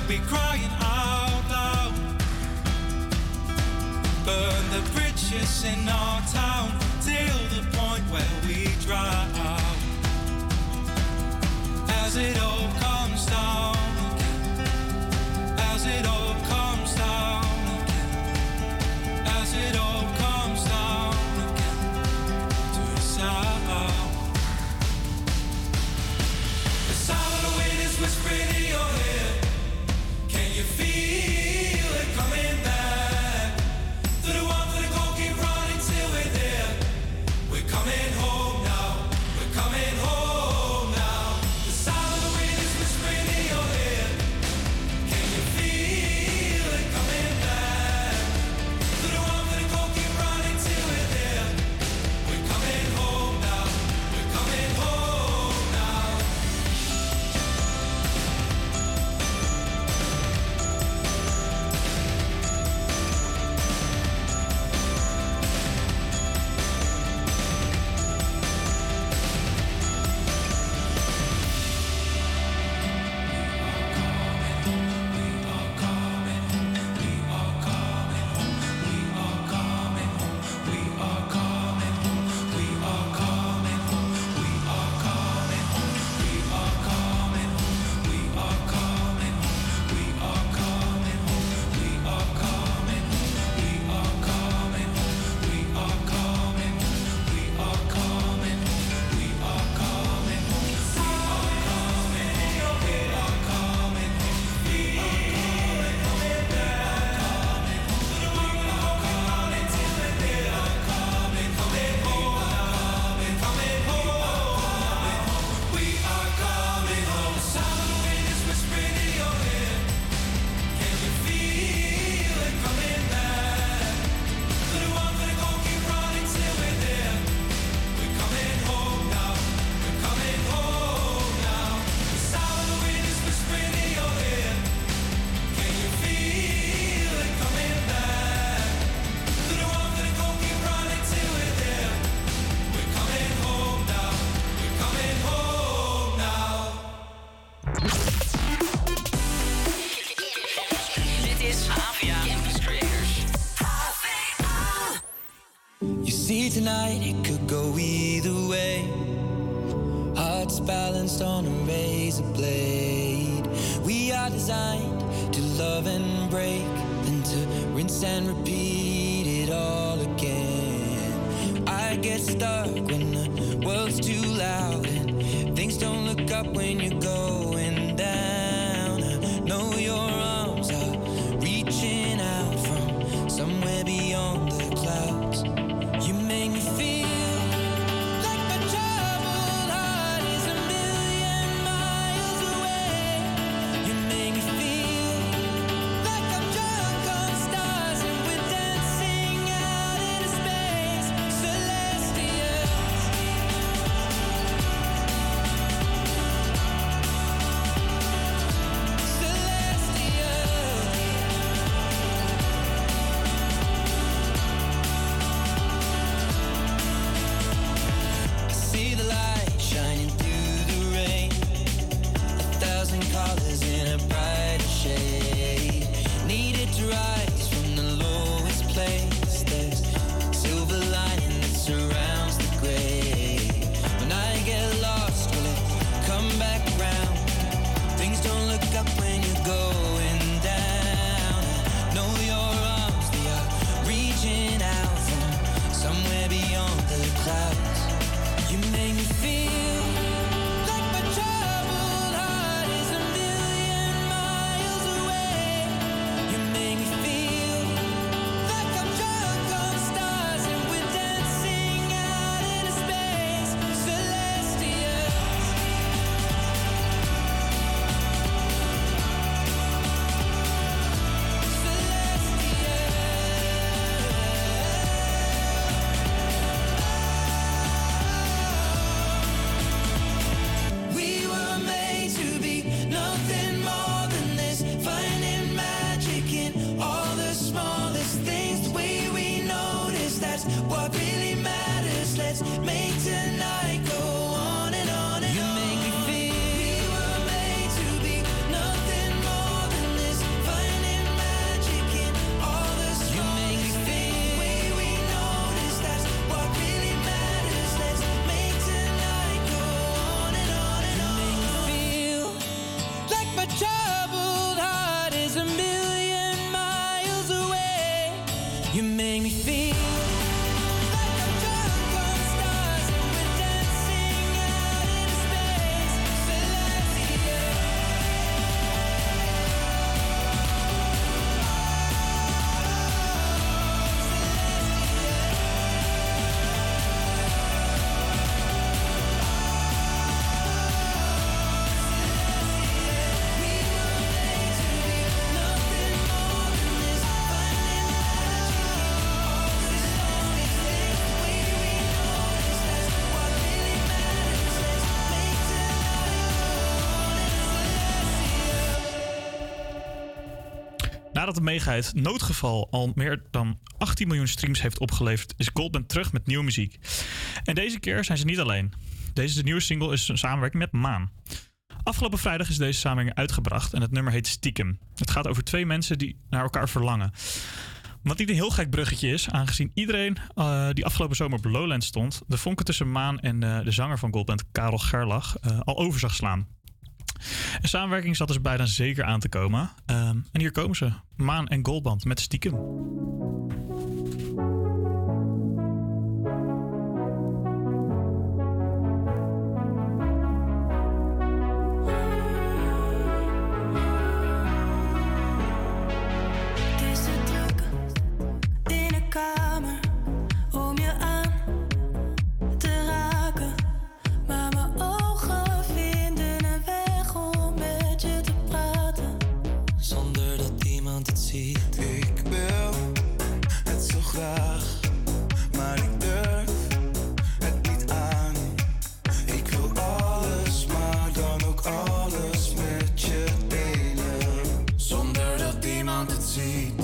Q: be crying out loud. Burn the bridges in our town till the point where we
P: dry.
E: Nadat de megahit Noodgeval al meer dan 18 miljoen streams heeft opgeleverd, is Goldband terug met nieuwe muziek. En deze keer zijn ze niet alleen. Deze nieuwe single is een samenwerking met Maan. Afgelopen vrijdag is deze samenwerking uitgebracht en het nummer heet Stiekem. Het gaat over twee mensen die naar elkaar verlangen. Wat niet een heel gek bruggetje is, aangezien iedereen eh, die afgelopen zomer op Lowland stond, de vonken tussen Maan en eh, de zanger van Goldband, Karel Gerlach, eh, al over zag slaan. Een samenwerking zat dus bijna zeker aan te komen. Ehm, en hier komen ze, Maan en Goldband met Stiekem.
N: see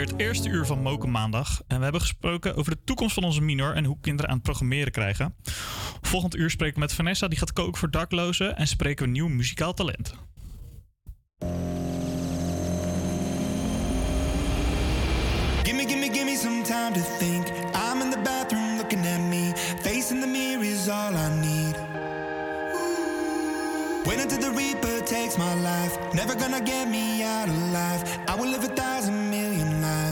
N: het
E: eerste uur van Moken Maandag. En we hebben gesproken over de toekomst van onze minor en hoe kinderen aan het programmeren krijgen. Volgend uur spreken we met Vanessa, die gaat koken voor daklozen. En spreken we nieuw muzikaal talent.
N: Some time to think. I'm in the bathroom looking at me. Facing the mirror is all I need. Until the Reaper takes my life. Never gonna get me out alive. I will live a thousand million lives.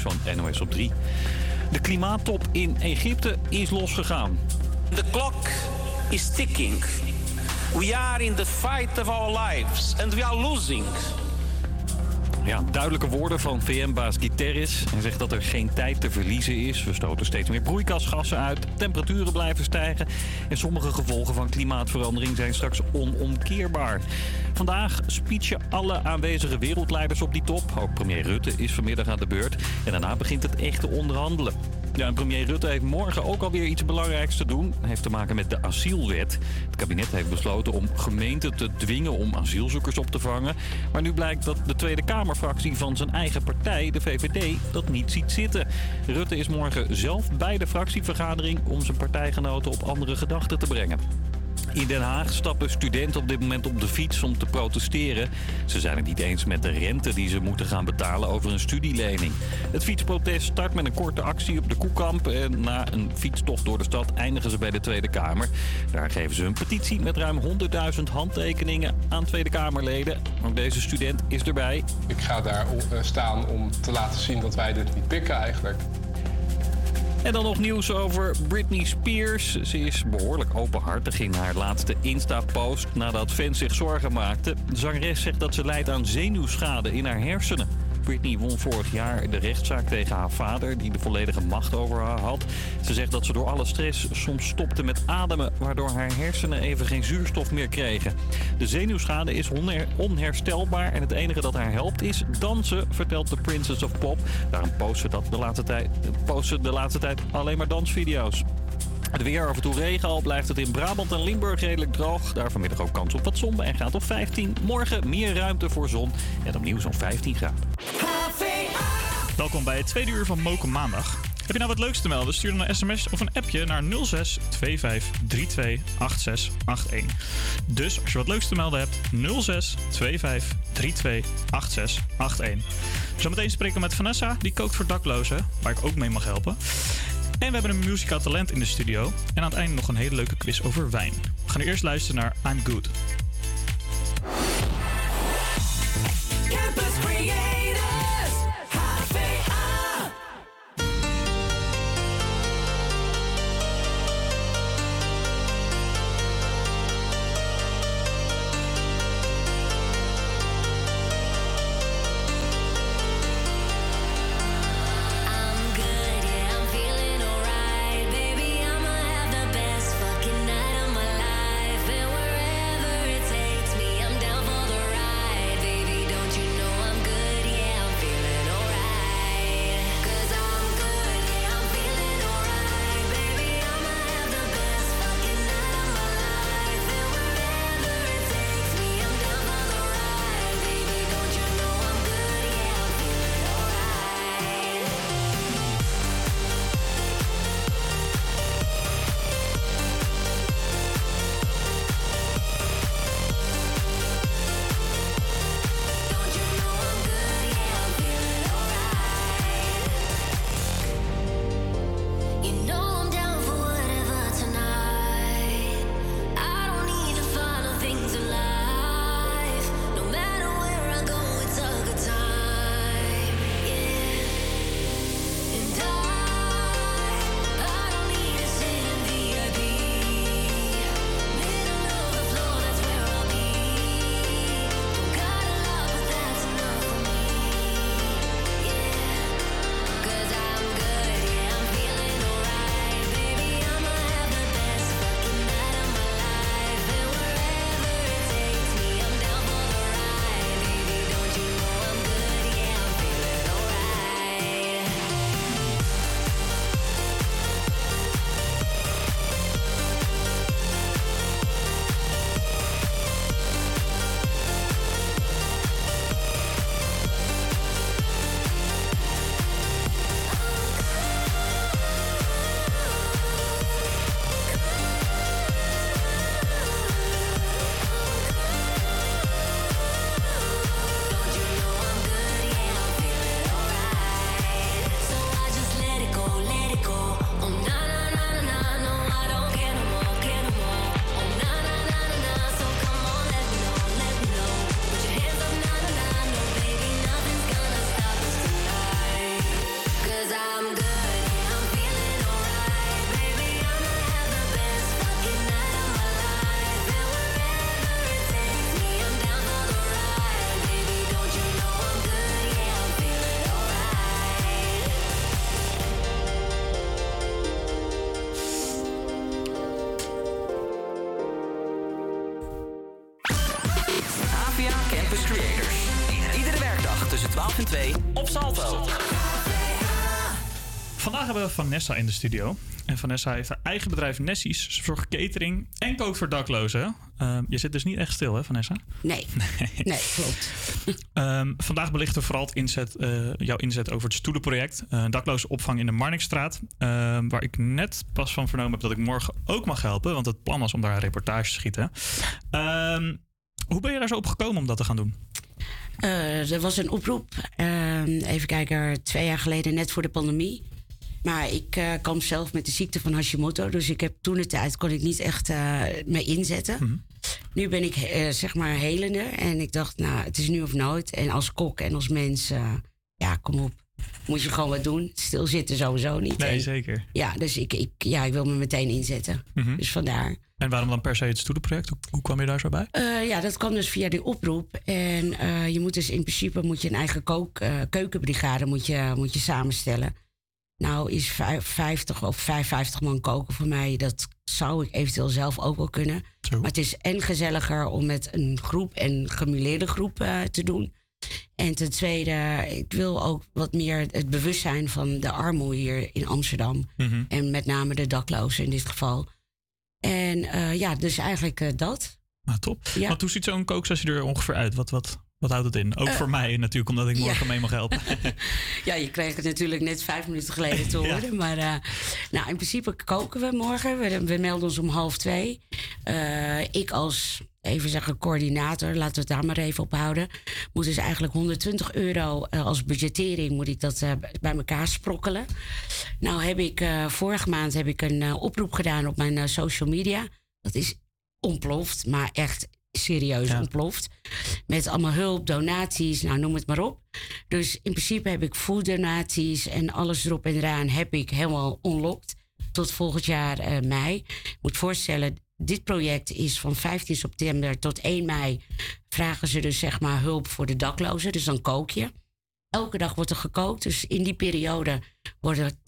B: Van NOS op 3. De klimaattop in Egypte is losgegaan.
D: The clock is ticking. We are in the fight of our lives and we are losing.
B: Ja, duidelijke woorden van VN-baas Guterres. Hij zegt dat er geen tijd te verliezen is. We stoten steeds meer broeikasgassen uit, temperaturen blijven stijgen... en sommige gevolgen van klimaatverandering zijn straks onomkeerbaar. Vandaag speechen alle aanwezige wereldleiders op die top. Ook premier Rutte is vanmiddag aan de beurt. En daarna begint het echte onderhandelen. Ja, premier Rutte heeft morgen ook alweer iets belangrijks te doen. Het heeft te maken met de asielwet. Het kabinet heeft besloten om gemeenten te dwingen om asielzoekers op te vangen. Maar nu blijkt dat de Tweede Kamerfractie van zijn eigen partij, de VVD, dat niet ziet zitten. Rutte is morgen zelf bij de fractievergadering om zijn partijgenoten op andere gedachten te brengen. In Den Haag stappen studenten op dit moment op de fiets om te protesteren. Ze zijn het niet eens met de rente die ze moeten gaan betalen over een studielening. Het fietsprotest start met een korte actie op de Koekamp. En na een fietstocht door de stad eindigen ze bij de Tweede Kamer. Daar geven ze een petitie met ruim 100.000 handtekeningen aan Tweede Kamerleden. Ook deze student is erbij.
R: Ik ga daar eh, staan om te laten zien dat wij dit niet pikken eigenlijk.
B: En dan nog nieuws over Britney Spears. Ze is behoorlijk openhartig in haar laatste Insta-post nadat fans zich zorgen maakten. De zangeres zegt dat ze lijdt aan zenuwschade in haar hersenen. Britney won vorig jaar de rechtszaak tegen haar vader, die de volledige macht over haar had. Ze zegt dat ze door alle stress soms stopte met ademen, waardoor haar hersenen even geen zuurstof meer kregen. De zenuwschade is onher- onherstelbaar en het enige dat haar helpt is dansen, vertelt de Princess of Pop. Daarom post ze, de, laatste tijd, post ze de laatste tijd alleen maar dansvideo's. Het weer af en toe regen, al blijft het in Brabant en Limburg redelijk droog. Daar vanmiddag ook kans op wat zon en gaat op 15. Morgen meer ruimte voor zon en opnieuw zo'n 15 graden.
E: Welkom bij het tweede uur van Moken Maandag. Heb je nou wat leuks te melden? Stuur dan een sms of een appje naar 06 25 32 86 81. Dus als je wat leuks te melden hebt, 06 25 32 86 81. Zometeen spreken we met Vanessa, die kookt voor daklozen, waar ik ook mee mag helpen. En we hebben een muzikaal talent in de studio. En aan het einde nog een hele leuke quiz over wijn. We gaan nu eerst luisteren naar I'm Good. Hebben we Vanessa in de studio. En Vanessa heeft haar eigen bedrijf Nessies. Ze verzorgt catering en kookt voor daklozen. Ehm, je zit dus niet echt stil, hè, Vanessa? [laughs]
S: Nee, nee, klopt.
E: Ehm, vandaag belichten we vooral het inzet, eh, jouw inzet over het stoelenproject. eh dakloze opvang in de Marnixstraat. Ehm, waar ik net pas van vernomen heb dat ik morgen ook mag helpen. Want het plan was om daar een reportage te schieten. Hoe ben je daar zo op gekomen om dat te gaan doen?
S: Eh, er was een oproep, even kijken, twee jaar geleden, net voor de pandemie. Maar ik eh, kwam zelf met de ziekte van Hashimoto. Dus ik heb toen de tijd kon ik niet echt eh me inzetten. Nu ben ik eh, zeg maar helende. En ik dacht, nou, het is nu of nooit. En als kok en als mens, ja, kom op. Moet je gewoon wat doen. Stilzitten sowieso niet.
E: Nee,
S: En-
E: zeker.
S: Ja, dus ik, ik, ja, ik wil me meteen inzetten.
E: Mhm.
S: Dus vandaar.
E: En waarom dan per se het stoelenproject? Hoe, hoe kwam je daar zo bij?
S: Ja, dat kwam dus via die oproep. En je moet dus in principe moet je een eigen kook, keukenbrigade moet je, moet je samenstellen. Nou is vijf- 50 of 55 man koken voor mij, dat zou ik eventueel zelf ook wel kunnen. Maar het is en gezelliger om met een groep en gemuleerde groep eh, te doen. En ten tweede, ik wil ook wat meer het bewustzijn van de armoede hier in Amsterdam.
E: Mhm.
S: En met name de daklozen in dit geval. En eh, ja, dus eigenlijk eh, dat.
E: Nou, top.
S: Ja.
E: Want hoe ziet zo'n kooksessie er ongeveer uit? Wat, wat, wat houdt het in? Ook
S: Eh,
E: voor mij natuurlijk, omdat ik morgen mee mag helpen. [laughs]
S: Ja, je kreeg het natuurlijk net vijf minuten geleden te [laughs]
E: Ja.
S: horen. Maar eh, nou, in principe koken we morgen. We, we melden ons om half twee. Eh, ik als, even zeggen, coördinator, laten we het daar maar even op houden. Moet dus eigenlijk 120 euro als budgettering moet ik dat bij elkaar sprokkelen. Nou heb ik, vorige maand heb ik een oproep gedaan op mijn social media. Dat is ontploft, maar echt serieus ontploft. Met allemaal hulp, donaties, nou noem het maar op. Dus in principe heb ik fooddonaties en alles erop en eraan heb ik helemaal unlocked. Tot volgend jaar eh, mei. Je moet voorstellen, dit project is van 15 september tot 1 mei. Vragen ze dus zeg maar hulp voor de daklozen. Dus dan kook je. Elke dag wordt er gekookt. Dus in die periode worden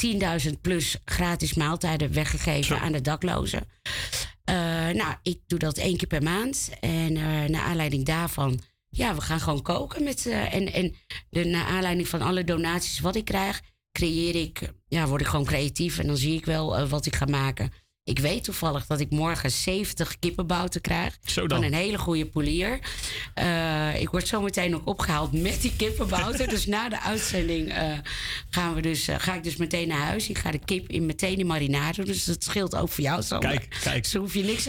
S: 10.000 plus gratis maaltijden weggegeven aan de daklozen. Eh, nou, ik doe dat één keer per maand. En eh naar aanleiding daarvan, ja, we gaan gewoon koken. Met, eh, en en de, naar aanleiding van alle donaties wat ik krijg, creëer ik, ja, word ik gewoon creatief. En dan zie ik wel wat ik ga maken. Ik weet toevallig dat ik morgen 70 kippenbouten krijg.
E: Zo.
S: Van een hele goede polier. Eh, ik word zo meteen ook opgehaald met die kippenbouten. [laughs] dus na de uitzending eh, gaan we dus, eh, ga ik dus meteen naar huis. Ik ga de kip in meteen in marinade doen. Dus dat scheelt ook voor jou, Sander.
E: Kijk, kijk.
S: Dus daar hoef je, niks,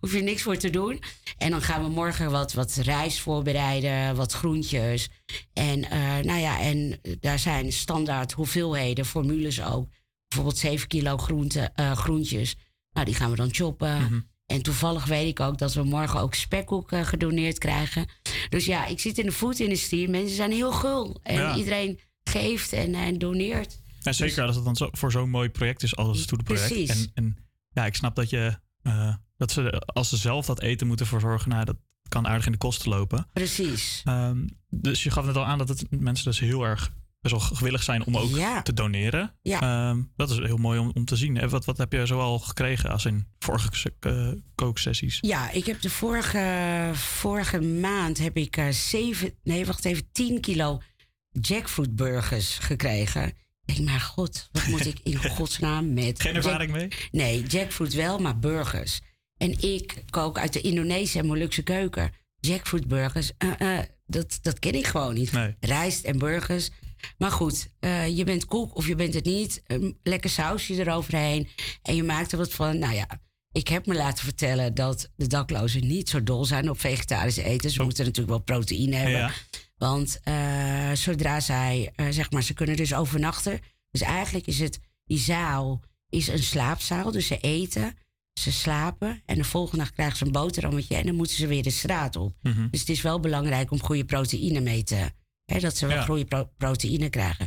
S: hoef je niks voor te doen. En dan gaan we morgen wat, wat rijst voorbereiden, wat groentjes. En, nou ja, en daar zijn standaard hoeveelheden, formules ook. Bijvoorbeeld 7 kilo groente, eh, groentjes. Nou, die gaan we dan choppen.
E: Mhm.
S: En toevallig weet ik ook dat we morgen ook spekkoek eh, gedoneerd krijgen. Dus ja, ik zit in de foodindustrie. Mensen zijn heel gul. En
E: Ja.
S: iedereen geeft en, en doneert.
E: En zeker als het dan zo, voor zo'n mooi project is als het.
S: Precies.
E: En, en ja, ik snap dat je eh, dat ze als ze zelf dat eten moeten verzorgen, nou, dat kan aardig in de kosten lopen.
S: Precies.
E: Ehm, dus je gaf net al aan dat het mensen dus heel erg best wel gewillig zijn om ook te doneren.
S: Ja.
E: Ehm, dat is heel mooi om, om te zien. En wat, wat heb je zoal gekregen als in vorige eh, kooksessies?
S: Ja, ik heb de vorige, vorige maand heb ik eh, zeven, nee, wacht even, 10 kilo jackfruit burgers gekregen. Ik denk, maar god, wat moet ik in [laughs] godsnaam met...
E: Geen ervaring mee?
S: Nee, jackfruit wel, maar burgers. En ik kook uit de Indonesische en Molukse keuken. Jackfruit burgers, eh, dat, dat ken ik gewoon niet. Rijst en burgers. Maar goed, eh, je bent koek of je bent het niet. Een lekker sausje eroverheen. En je maakt er wat van. Nou ja, ik heb me laten vertellen dat de daklozen niet zo dol zijn op vegetarisch eten. Ze moeten natuurlijk wel proteïne hebben.
E: Ja.
S: Want eh, zodra zij, eh, zeg maar, ze kunnen dus overnachten. Dus eigenlijk is het, die zaal is een slaapzaal. Dus ze eten, ze slapen. En de volgende nacht krijgen ze een boterhammetje. En dan moeten ze weer de straat op.
E: Mhm.
S: Dus het is wel belangrijk om goede proteïne mee te... Dat ze wel
E: Ja.
S: goede pro- proteïne krijgen.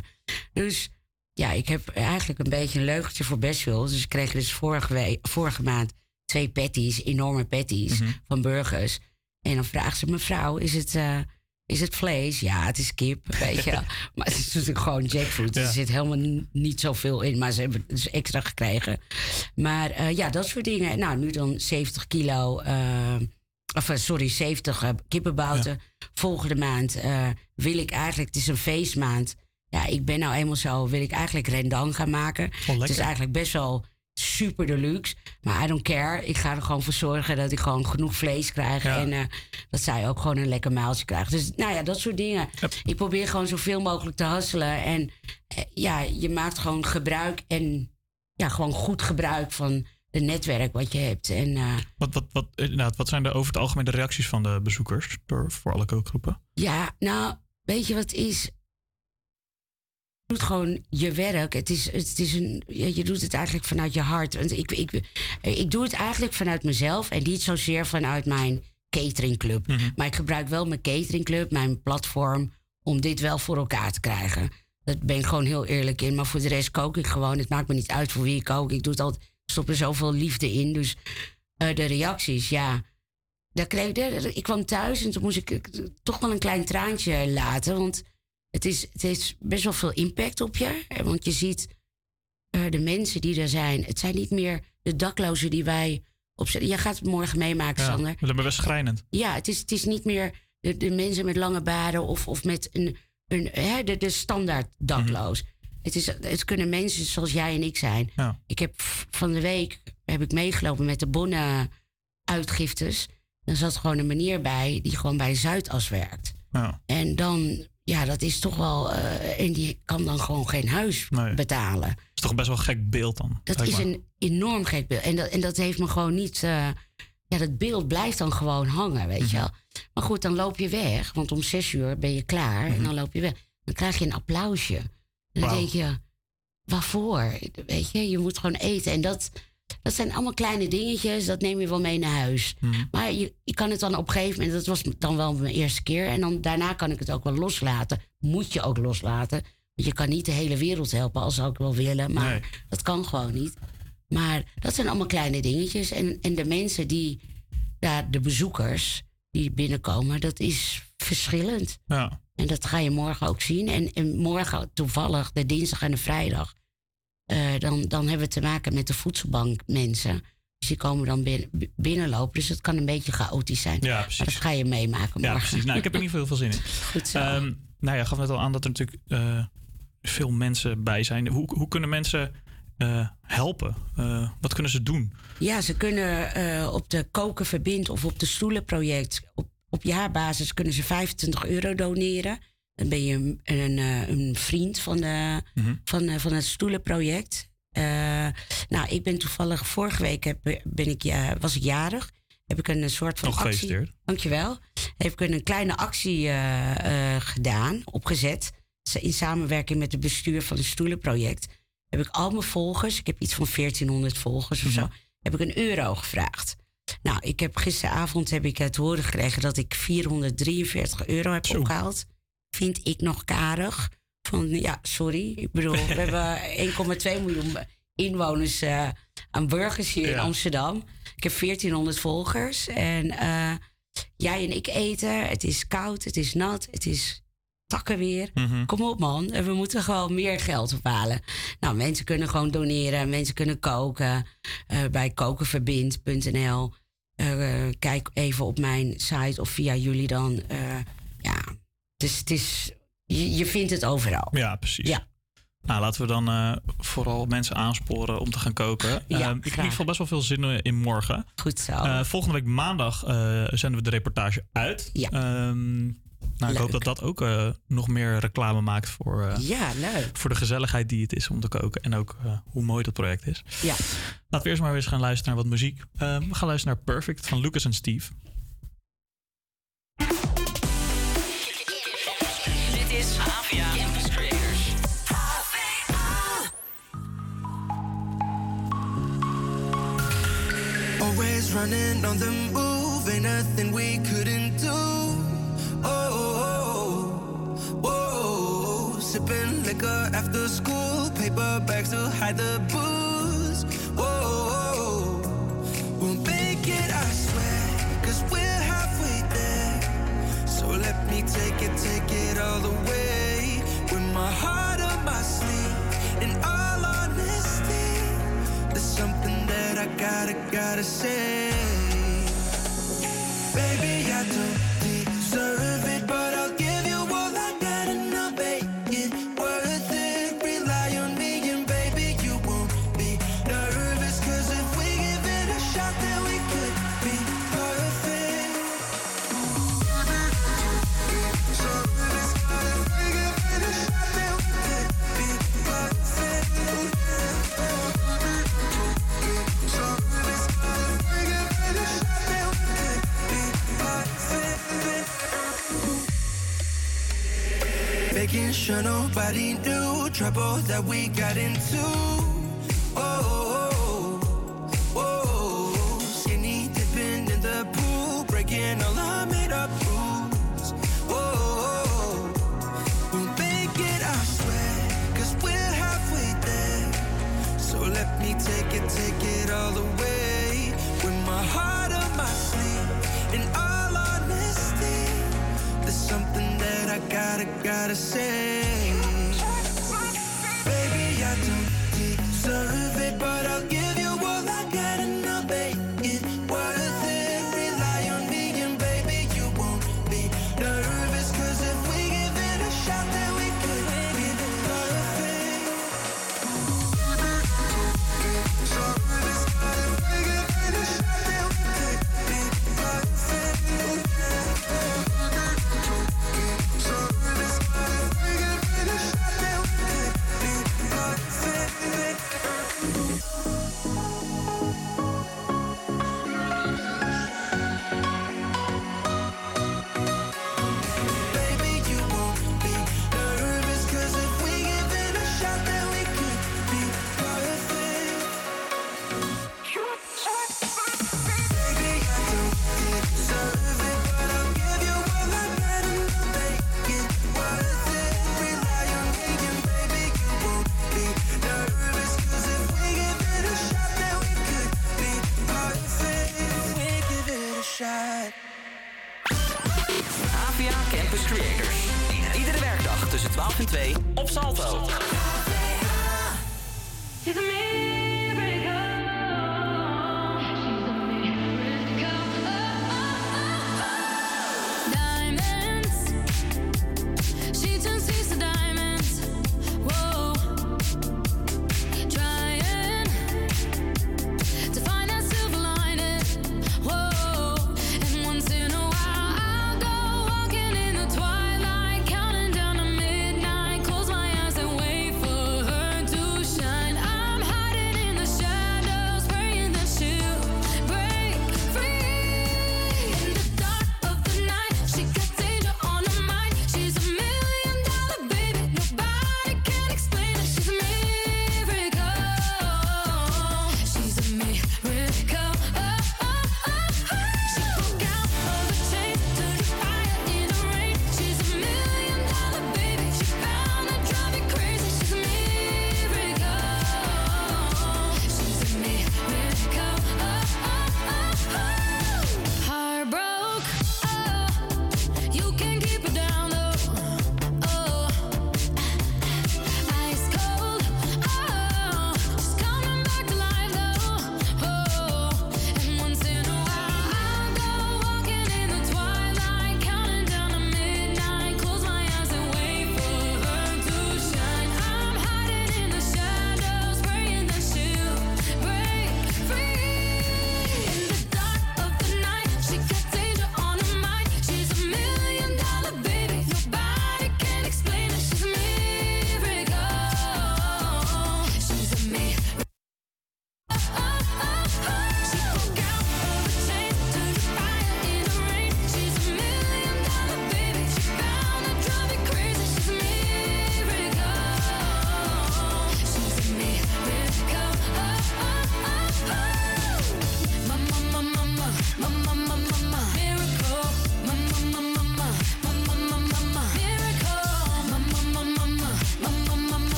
S: Dus ja, ik heb eigenlijk een beetje een leugentje voor best veel. Dus ik kreeg dus vorige, vorige maand twee patties, enorme patties
E: Mhm.
S: van burgers. En dan vraagt ze, mevrouw, is het, eh, is het vlees? Ja, het is kip, [laughs] weet je. [laughs] maar het is natuurlijk gewoon jackfruit.
E: Ja.
S: Er zit helemaal niet zoveel in, maar ze hebben het dus extra gekregen. Maar eh, ja, dat soort dingen. Nou, nu dan 70 kilo eh, of eh, sorry, 70 eh, kippenbouten. Volgende maand eh, wil ik eigenlijk, het is een feestmaand. Ja, ik ben nou eenmaal zo, wil ik eigenlijk rendang gaan maken. het is eigenlijk best wel super deluxe. Maar I don't care. Ik ga er gewoon voor zorgen dat ik gewoon genoeg vlees krijg.
E: Ja.
S: En dat zij ook gewoon een lekker maaltje krijgen. Dus nou ja, dat soort dingen. Ik probeer gewoon zoveel mogelijk te hasselen. En ja, je maakt gewoon gebruik en ja, gewoon goed gebruik van het netwerk wat je hebt. En eh,
E: Wat, wat, wat, inderdaad, wat zijn de, over het algemeen de reacties van de bezoekers door, voor alle kookgroepen?
S: Ja, nou, weet je wat is? Je doet gewoon je werk. Het is, het is een, je doet het eigenlijk vanuit je hart. Want ik, ik, ik doe het eigenlijk vanuit mezelf en niet zozeer vanuit mijn cateringclub. Maar ik gebruik wel mijn cateringclub, mijn platform, om dit wel voor elkaar te krijgen. Daar ben ik gewoon heel eerlijk in. Maar voor de rest kook ik gewoon. Het maakt me niet uit voor wie ik kook. Ik doe het altijd, ik stop er zoveel liefde in. Dus eh, de reacties, ja. Daar kreeg, daar- ik kwam thuis en toen moest ik toch wel een klein traantje laten. Want het, is, het heeft best wel veel impact op je. Want je ziet eh, de mensen die er zijn. Het zijn niet meer de daklozen die wij opzetten. Jij gaat het morgen meemaken,
E: Ja,
S: Sander.
E: dat is best schrijnend.
S: Ja, het is, het is niet meer de, de mensen met lange baden of, of met een, een, hè, de, de standaard dakloos. Het, is, het kunnen mensen zoals jij en ik zijn.
E: Ja.
S: Ik heb van de week heb ik meegelopen met de bonnen uitgiftes. Dan zat gewoon een meneer bij die gewoon bij Zuidas werkt.
E: Ja.
S: En dan, ja, dat is toch wel. eh, en die kan dan gewoon geen huis
E: Nee.
S: betalen.
E: Dat is toch best wel een gek beeld dan?
S: Dat is een enorm gek beeld. En dat, en dat heeft me gewoon niet. eh, ja, dat beeld blijft dan gewoon hangen, weet je wel. Maar goed, dan loop je weg. Want om zes uur ben je klaar. En dan loop je weg. Dan krijg je een applausje. Dan denk je, waarvoor? Weet je, je moet gewoon eten. En dat, dat zijn allemaal kleine dingetjes. Dat neem je wel mee naar huis. Maar je, je kan het dan op een gegeven moment... Dat was dan wel mijn eerste keer. En dan, daarna kan ik het ook wel loslaten. Moet je ook loslaten. Want je kan niet de hele wereld helpen als zou ik wel willen. Maar
E: Nee.
S: dat kan gewoon niet. Maar dat zijn allemaal kleine dingetjes. En, en de mensen die, ja, de bezoekers die binnenkomen, dat is verschillend.
E: Ja.
S: En dat ga je morgen ook zien. En, en morgen toevallig, de dinsdag en de vrijdag, eh, dan, dan hebben we te maken met de voedselbank mensen. Dus die komen dan binnen, binnenlopen. Dus het kan een beetje chaotisch zijn.
E: Ja,
S: Maar
E: precies.
S: dat ga je meemaken
E: Ja,
S: morgen.
E: precies. Nou, ik heb er niet veel, veel zin in. [laughs]
S: Goed zo.
E: Ehm, nou ja, gaf net al aan dat er natuurlijk eh, veel mensen bij zijn. Hoe, hoe kunnen mensen eh, helpen? Wat kunnen ze doen?
S: Ja, ze kunnen op de Koken Verbind of op de Stoelenproject... op, op jaarbasis kunnen ze 25 euro doneren. Dan ben je een, een, eh, een vriend van, de, van, eh, van het Stoelenproject. Eh, nou, ik ben toevallig... Vorige week heb, ben ik, ja, was ik jarig. Heb ik een soort van
E: Nog
S: actie...
E: gefeliciteerd.
S: Dankjewel. Heb ik een kleine actie gedaan, opgezet. In samenwerking met het bestuur van het Stoelenproject. Heb ik al mijn volgers, ik heb iets van 1400 volgers of zo, heb ik een euro gevraagd. Nou, ik heb gisteravond heb ik te horen gekregen dat ik 443 euro heb opgehaald. Vind ik nog karig. Van ja, sorry. Ik bedoel, we [laughs] hebben 1,2 miljoen inwoners eh, aan burgers hier in. Amsterdam. Ik heb 1400 volgers. En eh, jij en ik eten. Het is koud, het is nat, het is takken weer. Kom op man, En we moeten gewoon meer geld ophalen. Nou, mensen kunnen gewoon doneren, mensen kunnen koken eh, bij kokenverbind.nl. Eh, kijk even op mijn site of via jullie dan. Eh, ja, dus het is, je, je vindt het overal.
E: Ja, precies.
S: Ja.
E: Nou, laten we dan eh, vooral mensen aansporen om te gaan koken.
S: Ja,
E: ik heb in ieder geval best wel veel zin eh, in morgen.
S: Goed zo.
E: Eh, volgende week maandag eh, zenden we de reportage uit.
S: Ja.
E: Ehm, nou, ik hoop dat dat ook eh, nog meer reclame maakt voor, eh,
S: Ja, leuk.
E: voor de gezelligheid die het is om te koken. En ook eh, hoe mooi dat project is.
S: Ja.
E: Laten we eerst maar weer eens gaan luisteren naar wat muziek. Ehm, we gaan luisteren naar Perfect van Lucas en Steve.
A: Dit is Avia Campus Creators.
F: Always running on the move, ain't nothing we couldn't do. Oh, oh, oh, sipping liquor after school, paper bags to hide the booze. Nobody knew trouble that we got into.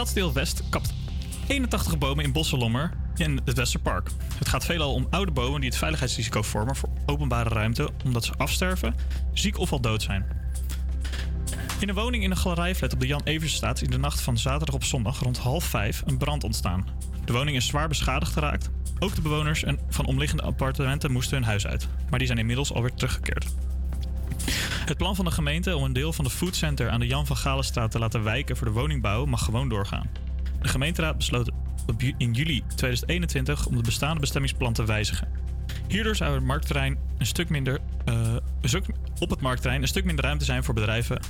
I: Stadsdeel West kapt 81 bomen in Bosselommer in het Westerpark. Het gaat veelal om oude bomen die het veiligheidsrisico vormen voor openbare ruimte omdat ze afsterven, ziek of al dood zijn. In een woning in een galerijflat op de Jan Eversstraat is in de nacht van zaterdag op zondag rond half vijf een brand ontstaan. De woning is zwaar beschadigd geraakt. Ook de bewoners en- van omliggende appartementen moesten hun huis uit, maar die zijn inmiddels alweer teruggekeerd. Het plan van de gemeente om een deel van de foodcenter aan de Jan van Galenstraat te laten wijken voor de woningbouw mag gewoon doorgaan. De gemeenteraad besloot in juli 2021 om het bestaande bestemmingsplan te wijzigen. Hierdoor zou het marktterrein een stuk minder, eh, op het marktterrein een stuk minder ruimte zijn voor bedrijven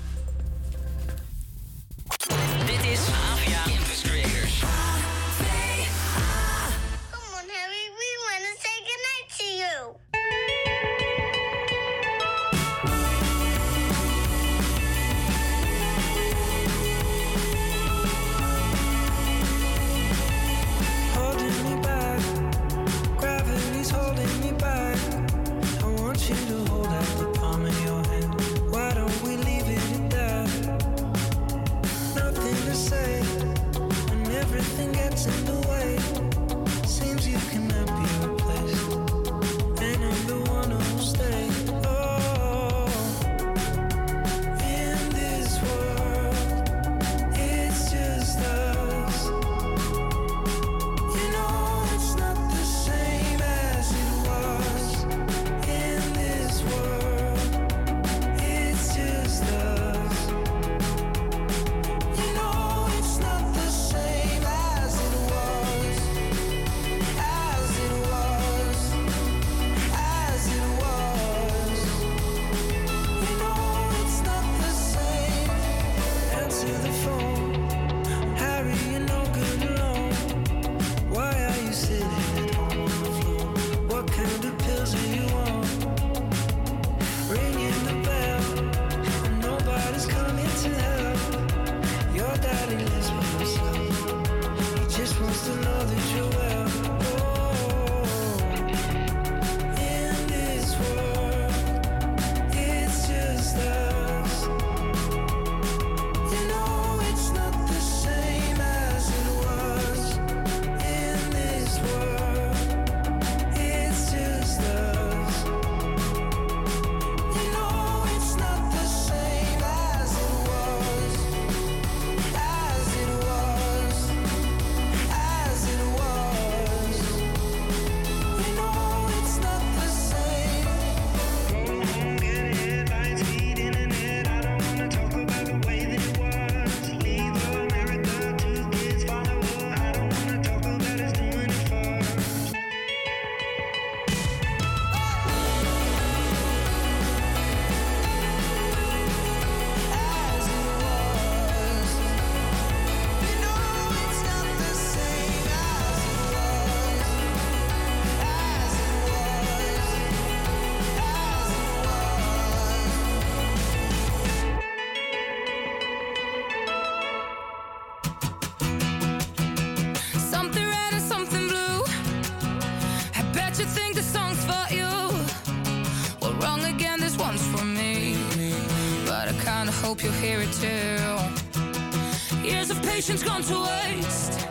N: Patience gone to waste.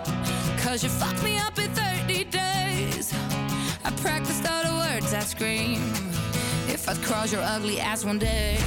N: Cause you fucked me up in 30 days. I practiced all the words I scream. If I'd cross your ugly ass one day.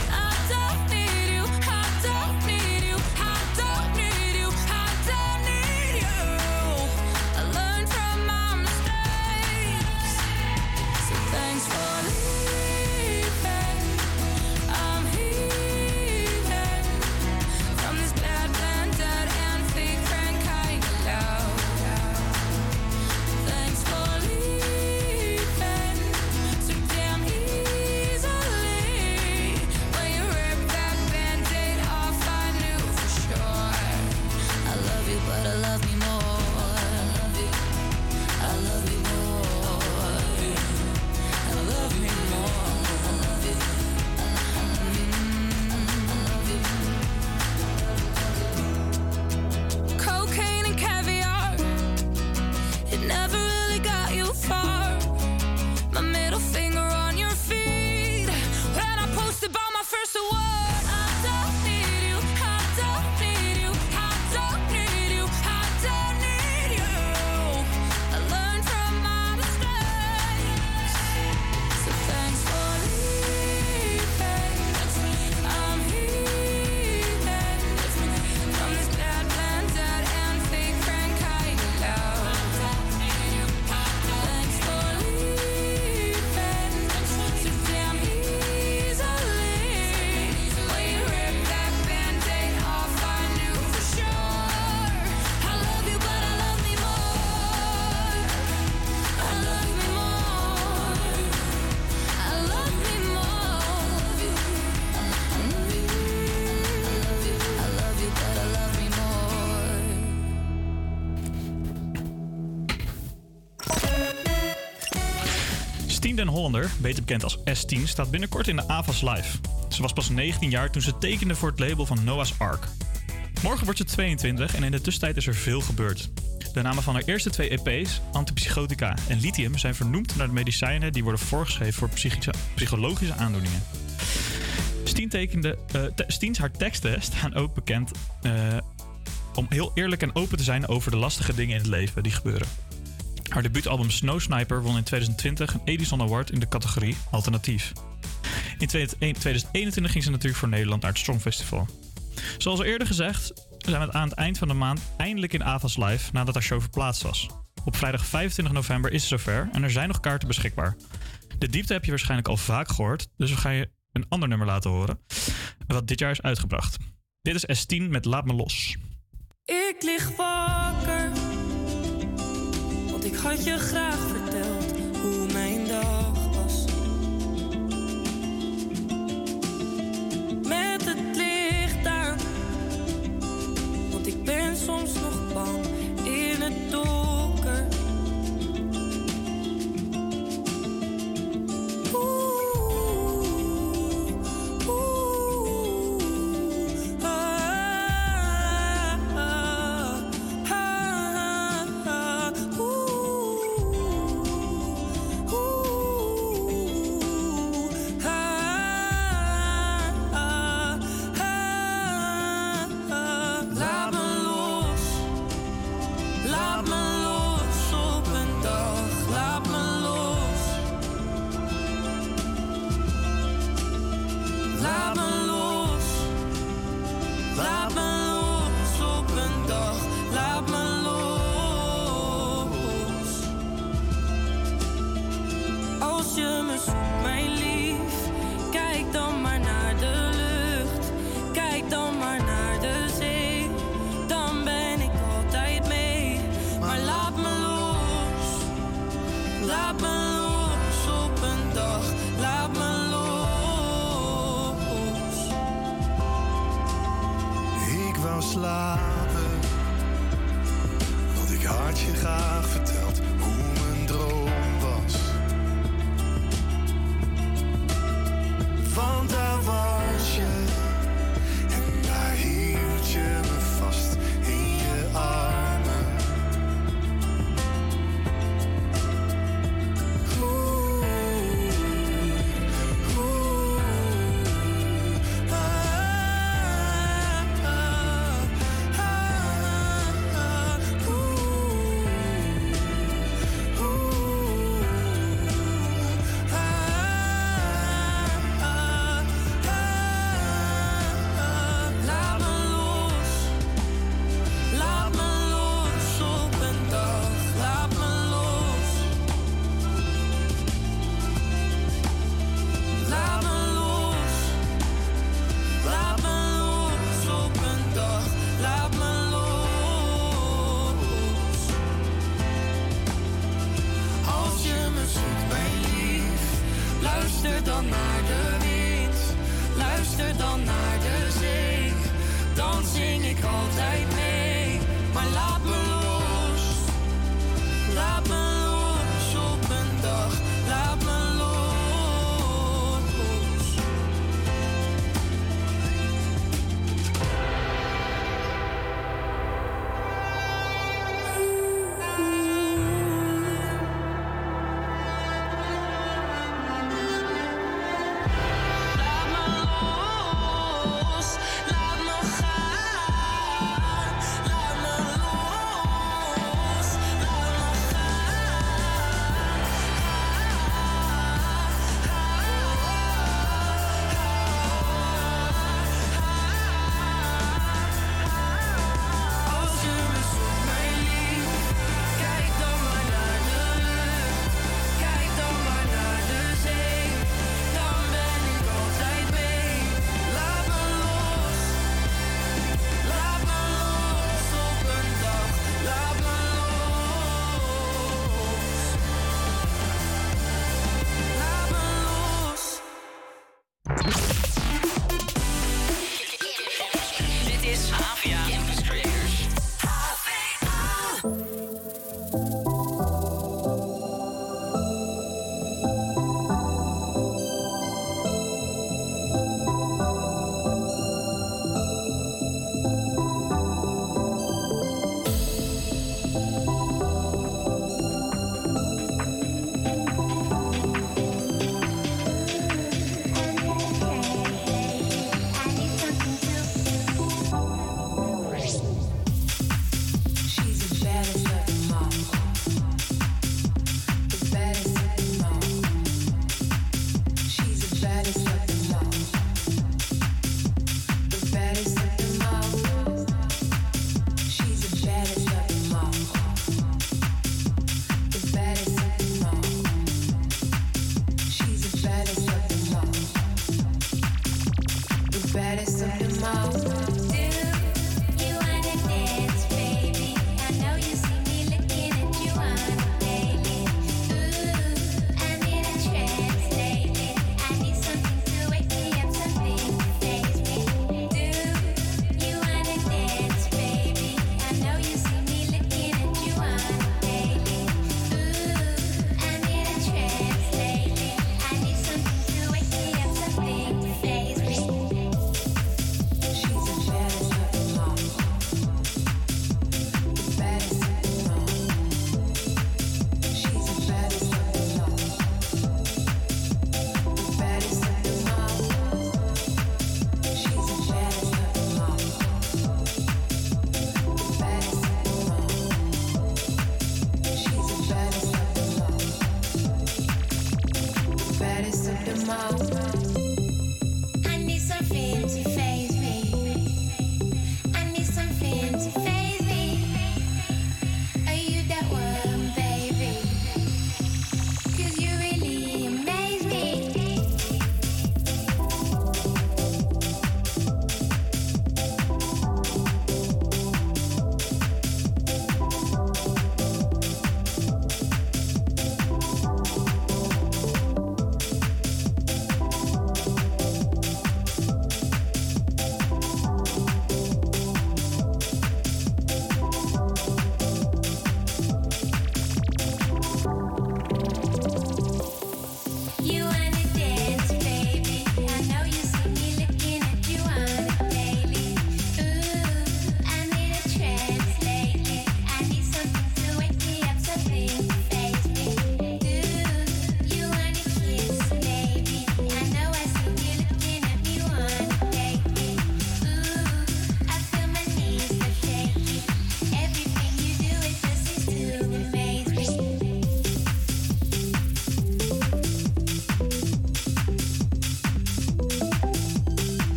E: Hollander, beter bekend als S10, staat binnenkort in de AVAS Live. Ze was pas 19 jaar toen ze tekende voor het label van Noah's Ark. Morgen wordt ze 22 en in de tussentijd is er veel gebeurd. De namen van haar eerste twee EP's, antipsychotica en lithium, zijn vernoemd naar de medicijnen die worden voorgeschreven voor psychologische aandoeningen. Tekende, eh, te- Stiens haar teksten staan ook bekend eh, om heel eerlijk en open te zijn over de lastige dingen in het leven die gebeuren. Haar debuutalbum Snow Sniper won in 2020 een Edison Award in de categorie Alternatief. In 2021 ging ze natuurlijk voor Nederland naar het Songfestival. Zoals al eerder gezegd, zijn we aan het eind van de maand eindelijk in Avas Live nadat haar show verplaatst was. Op vrijdag 25 november is het zover en er zijn nog kaarten beschikbaar. De diepte heb je waarschijnlijk al vaak gehoord, dus we gaan je een ander nummer laten horen. Wat dit jaar is uitgebracht. Dit is S10 met Laat Me Los.
N: Ik lig wakker, had je graag verteld hoe mijn dag was. Met het licht aan, want ik ben soms nog bang naar de zee, dan zing ik altijd.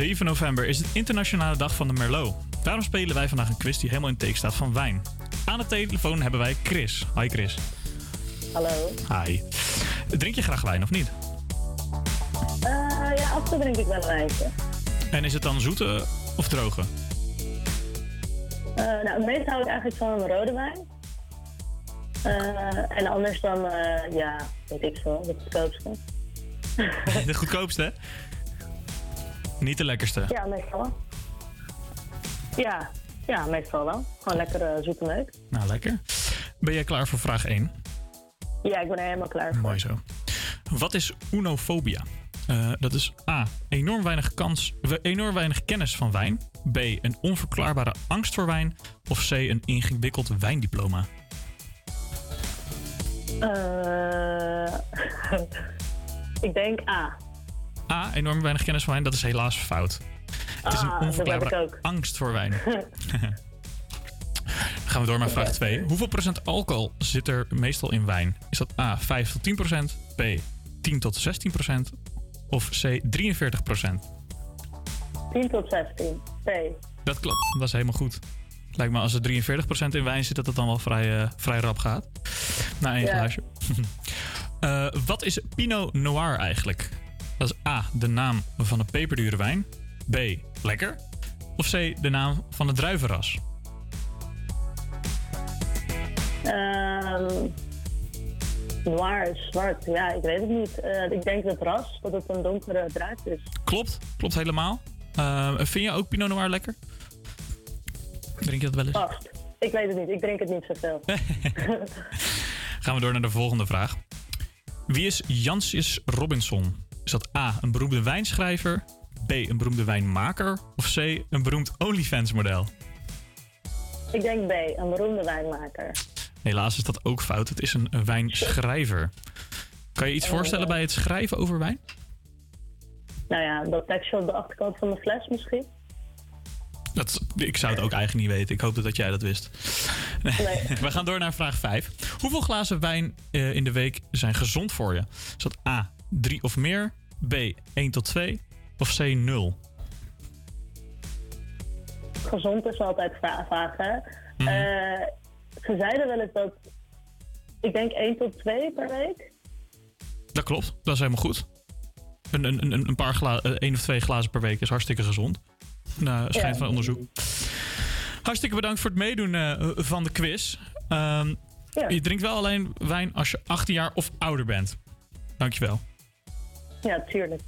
E: 7 november is het internationale dag van de Merlot. Daarom spelen wij vandaag een quiz die helemaal in teken staat van wijn. Aan de telefoon hebben wij Chris. Hi Chris.
T: Hallo.
E: Hi. Drink je graag wijn of niet?
T: Eh, ja, af en toe drink ik wel wijntje.
E: En is het dan zoete of droge?
T: Eh, nou, meeste hou ik eigenlijk van een rode wijn. Eh, en anders dan, ja, weet ik veel, het goedkoopste.
E: De goedkoopste, [laughs] hè? Niet de lekkerste.
T: Ja, meestal wel. Ja, ja, meestal wel. Gewoon lekker eh, zoete meuk.
E: Nou, lekker. Ben jij klaar voor vraag 1?
T: Ja, ik ben er helemaal klaar voor.
E: Mooi zo. Wat is unofobia? Eh, dat is A. Enorm weinig, kans, we- enorm weinig kennis van wijn. B. Een onverklaarbare angst voor wijn. Of C. Een ingewikkeld wijndiploma.
T: Eh, [laughs] ik denk A.
E: A. Enorm weinig kennis van wijn. Dat is helaas fout. Het is een
T: Ah,
E: onverklaarbare angst voor wijn. [laughs] [laughs] Gaan we door naar vraag 2. Hoeveel procent alcohol zit er meestal in wijn? Is dat A. 5 tot 10 procent? B. 10 tot 16 procent? Of C. 43 procent?
T: 10 tot 16. C.
E: Dat klopt, dat is helemaal goed. Lijkt me als er 43% in wijn zit, dat het dan wel vrij, eh, vrij rap gaat. Na één
T: Ja.
E: glaasje. [laughs] Eh, wat is Pinot Noir eigenlijk? Dat is A, de naam van een peperdure wijn. B, lekker. Of C, de naam van het druivenras.
T: Ehm noir is zwart. Ja, ik weet het niet. Eh, ik denk het ras, dat het een donkere druif is.
E: Klopt, klopt helemaal. Eh, vind je ook Pinot Noir lekker? Drink je dat wel eens?
T: Wacht, ik weet het niet. Ik drink het niet zoveel. [laughs] [laughs]
E: Gaan we door naar de volgende vraag. Wie is Jansius Robinson? Is dat A, een beroemde wijnschrijver? B, een beroemde wijnmaker? Of C, een beroemd OnlyFans model?
T: ik denk B, een beroemde wijnmaker.
E: Helaas is dat ook fout. Het is een, een wijnschrijver. Kan je iets
G: Oh,
E: voorstellen
G: ja.
E: bij het schrijven over wijn?
G: Nou ja, dat tekstje op de achterkant van de fles misschien.
E: Dat, ik zou het ook eigenlijk niet weten. Ik hoopte dat jij dat wist. Nee. [laughs] We gaan door naar vraag 5. Hoeveel glazen wijn eh, in de week zijn gezond voor je? Is dat A, 3 of meer? B, 1 tot 2? Of C, 0?
G: Gezond is altijd vaag, hè? Eh, ze zeiden wel eens dat, ik denk 1 tot 2 per week.
E: Dat klopt, dat is helemaal goed. Een, een, een, een paar gla eh, één of twee glazen per week is hartstikke gezond. Nou, schijnt
G: Ja.
E: van onderzoek. Hartstikke bedankt voor het meedoen eh, van de quiz. Ehm, Je drinkt wel alleen wijn als je 18 jaar of ouder bent. Dankjewel.
G: Ja, tuurlijk.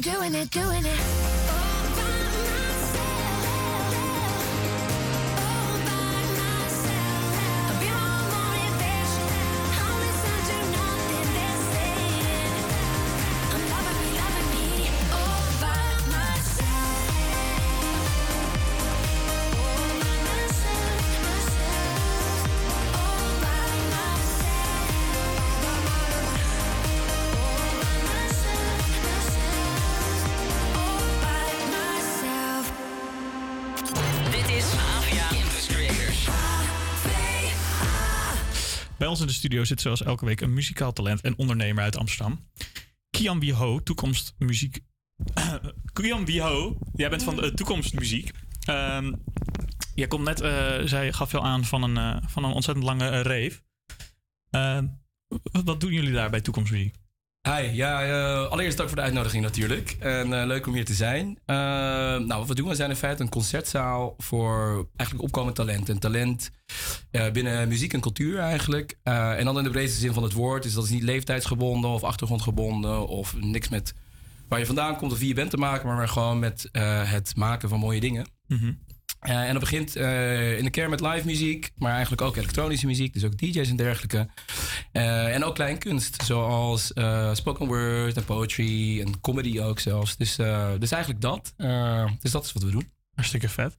G: Doing it, doing it.
E: In de studio zit zoals elke week een muzikaal talent en ondernemer uit Amsterdam. Kian Wieho, toekomstmuziek. [clears throat] Kian Wieho, jij bent van de toekomstmuziek. Ehm jij komt net, eh, zij gaf jou aan van een, eh, van een ontzettend lange eh, rave. Ehm, wat doen jullie daar bij toekomstmuziek?
U: Hi, ja, eh, allereerst dank voor de uitnodiging natuurlijk. En eh, leuk om hier te zijn. Eh, nou, wat we doen, we zijn in feite een concertzaal voor eigenlijk opkomend talent. En talent binnen muziek en cultuur eigenlijk. En dan in de breedste zin van het woord. Dus dat is niet leeftijdsgebonden of achtergrondgebonden of niks met waar je vandaan komt of wie je bent te maken, maar gewoon met het maken van mooie dingen.
E: Mhm.
U: Eh, en dat begint eh, in de kern met live muziek, maar eigenlijk ook elektronische muziek, dus ook DJ's en dergelijke. Eh, en ook kleinkunst, zoals eh, spoken word en poetry en comedy ook zelfs. Dus, dus eigenlijk dat. Dus dat is wat we doen.
E: Hartstikke vet.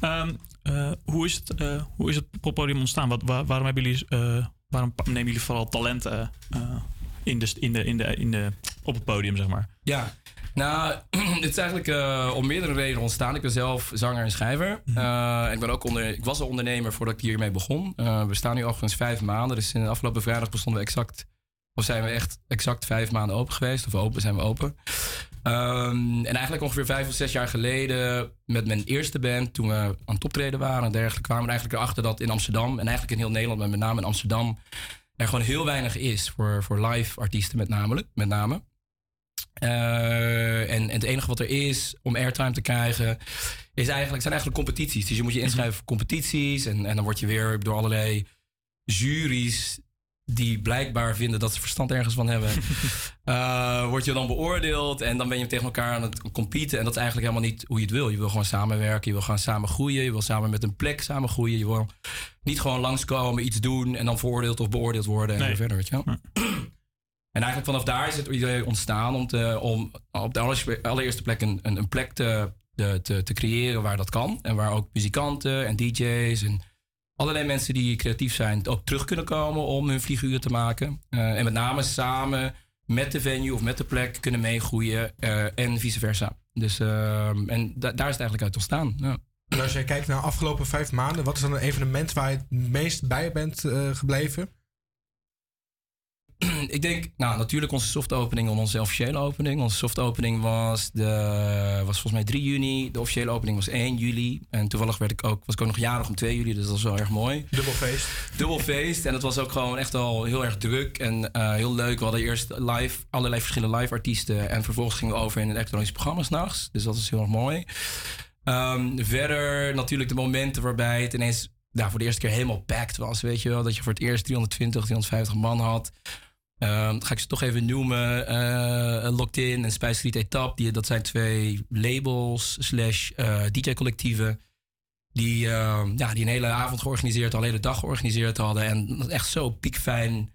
E: Ehm, eh, hoe, is het, hoe is het poppodium ontstaan? Wat, waar- waarom, hebben jullie, waarom nemen jullie vooral talenten in de, in de, in de, in de, op het podium, zeg maar?
U: Ja, nou, [clears throat] het is eigenlijk eh, om meerdere redenen ontstaan. Ik ben zelf zanger en schrijver. Eh, ik, ben ook onder, ik was al ondernemer voordat ik hiermee begon. Eh, we staan nu overigens vijf maanden. Dus in de afgelopen vrijdag bestonden we exact... Of zijn we echt exact vijf maanden open geweest. Of open zijn we open. Ehm, en eigenlijk ongeveer vijf of zes jaar geleden... met mijn eerste band, toen we aan het optreden waren en dergelijke... kwamen we eigenlijk erachter dat in Amsterdam... en eigenlijk in heel Nederland, maar met name in Amsterdam... er gewoon heel weinig is voor, voor live artiesten met name. Met name. Eh, en, en het enige wat er is om airtime te krijgen, is eigenlijk, zijn eigenlijk competities. Dus je moet je inschrijven voor competities. En, en dan word je weer door allerlei juries die blijkbaar vinden dat ze verstand ergens van hebben, [laughs] eh, word je dan beoordeeld. En dan ben je tegen elkaar aan het competen. En dat is eigenlijk helemaal niet hoe je het wil. Je wil gewoon samenwerken. Je wil gewoon samen groeien. Je wil samen met een plek samen groeien. Je wil niet gewoon langskomen, iets doen en dan veroordeeld of beoordeeld worden en
E: Nee.
U: weer verder. Weet je wel? En eigenlijk vanaf daar is het idee ontstaan om, om op de allereerste- plek een, een, plek te, te, te creëren waar dat kan. En waar ook muzikanten en DJ's en allerlei mensen die creatief zijn ook terug kunnen komen om hun vlieguren te maken. Eh, en met name samen met de venue of met de plek kunnen meegroeien eh, en vice versa. Dus, ehm, en da- daar is het eigenlijk uit ontstaan.
V: En als jij kijkt naar de afgelopen vijf maanden, wat is dan een evenement waar je het meest bij bent eh, gebleven?
U: Ik denk, nou natuurlijk onze soft opening om onze officiële opening. Onze soft opening was, de, was volgens mij 3 juni. De officiële opening was 1 juli. En toevallig werd ik ook, was ik ook nog jarig om 2 juli, dus dat was wel erg mooi.
V: Dubbel feest.
U: Dubbel feest. En het was ook gewoon echt al heel erg druk en eh, heel leuk. We hadden eerst live, allerlei verschillende live artiesten. En vervolgens gingen we over in een elektronisch programma s'nachts. Dus dat is heel erg mooi. Ehm, verder natuurlijk de momenten waarbij het ineens nou, voor de eerste keer helemaal packed was. Weet je wel, dat je voor het eerst 320, 350 man had. Ehm, dan ga ik ze toch even noemen. eh Locked In en Spice Street Etap. Die, dat zijn twee labels slash eh, DJ-collectieven. Die, ehm, ja, die een hele avond georganiseerd, al een hele dag georganiseerd hadden. En echt zo piekfijn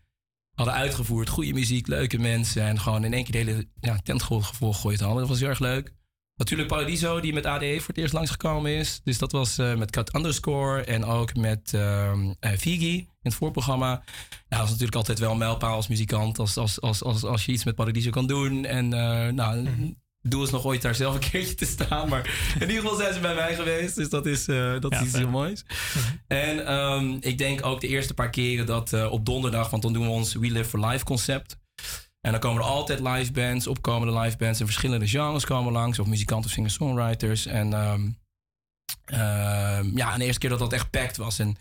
U: hadden uitgevoerd. Goede muziek, leuke mensen. En gewoon in één keer de hele ja, tent ge- gegooid hadden. Dat was heel erg leuk. Natuurlijk Paradiso, die met ADE voor het eerst langsgekomen is. Dus dat was met Cut Underscore en ook met ehm eh, Figi in het voorprogramma. Ja, dat is natuurlijk altijd wel een mijlpaal als muzikant. Als, als, als, als, als je iets met Paradiso kan doen. En eh, nou, doe eens nog ooit daar zelf een [laughs] keertje te staan. Maar in ieder geval zijn ze bij mij geweest. Dus dat is, eh, dat
E: Ja,
U: is iets heel moois. En ehm, ik denk ook de eerste paar keren dat eh, op donderdag, want dan doen we ons We Live for Life concept. En dan komen er altijd live bands, opkomende live bands in verschillende genres komen langs. Of muzikanten of singer-songwriters. En ehm, ehm, ja, en de eerste keer dat dat echt packed was. En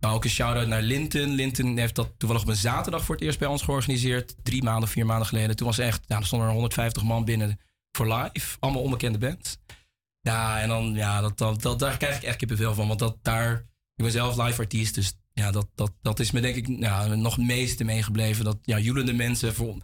U: nou, ook een shout-out naar Linton. Linton heeft dat toevallig op een zaterdag voor het eerst bij ons georganiseerd. Drie maanden, vier maanden geleden. Toen was echt, nou, er stonden er 150 man binnen voor live. Allemaal onbekende bands. Ja, en dan, ja, dat, dat, dat, daar krijg ik echt kippenvel van. Want dat daar, ik ben zelf live artiest, dus ja, dat, dat, dat is me denk ik ja, nog het meeste meegebleven. Dat ja, joelende mensen voor,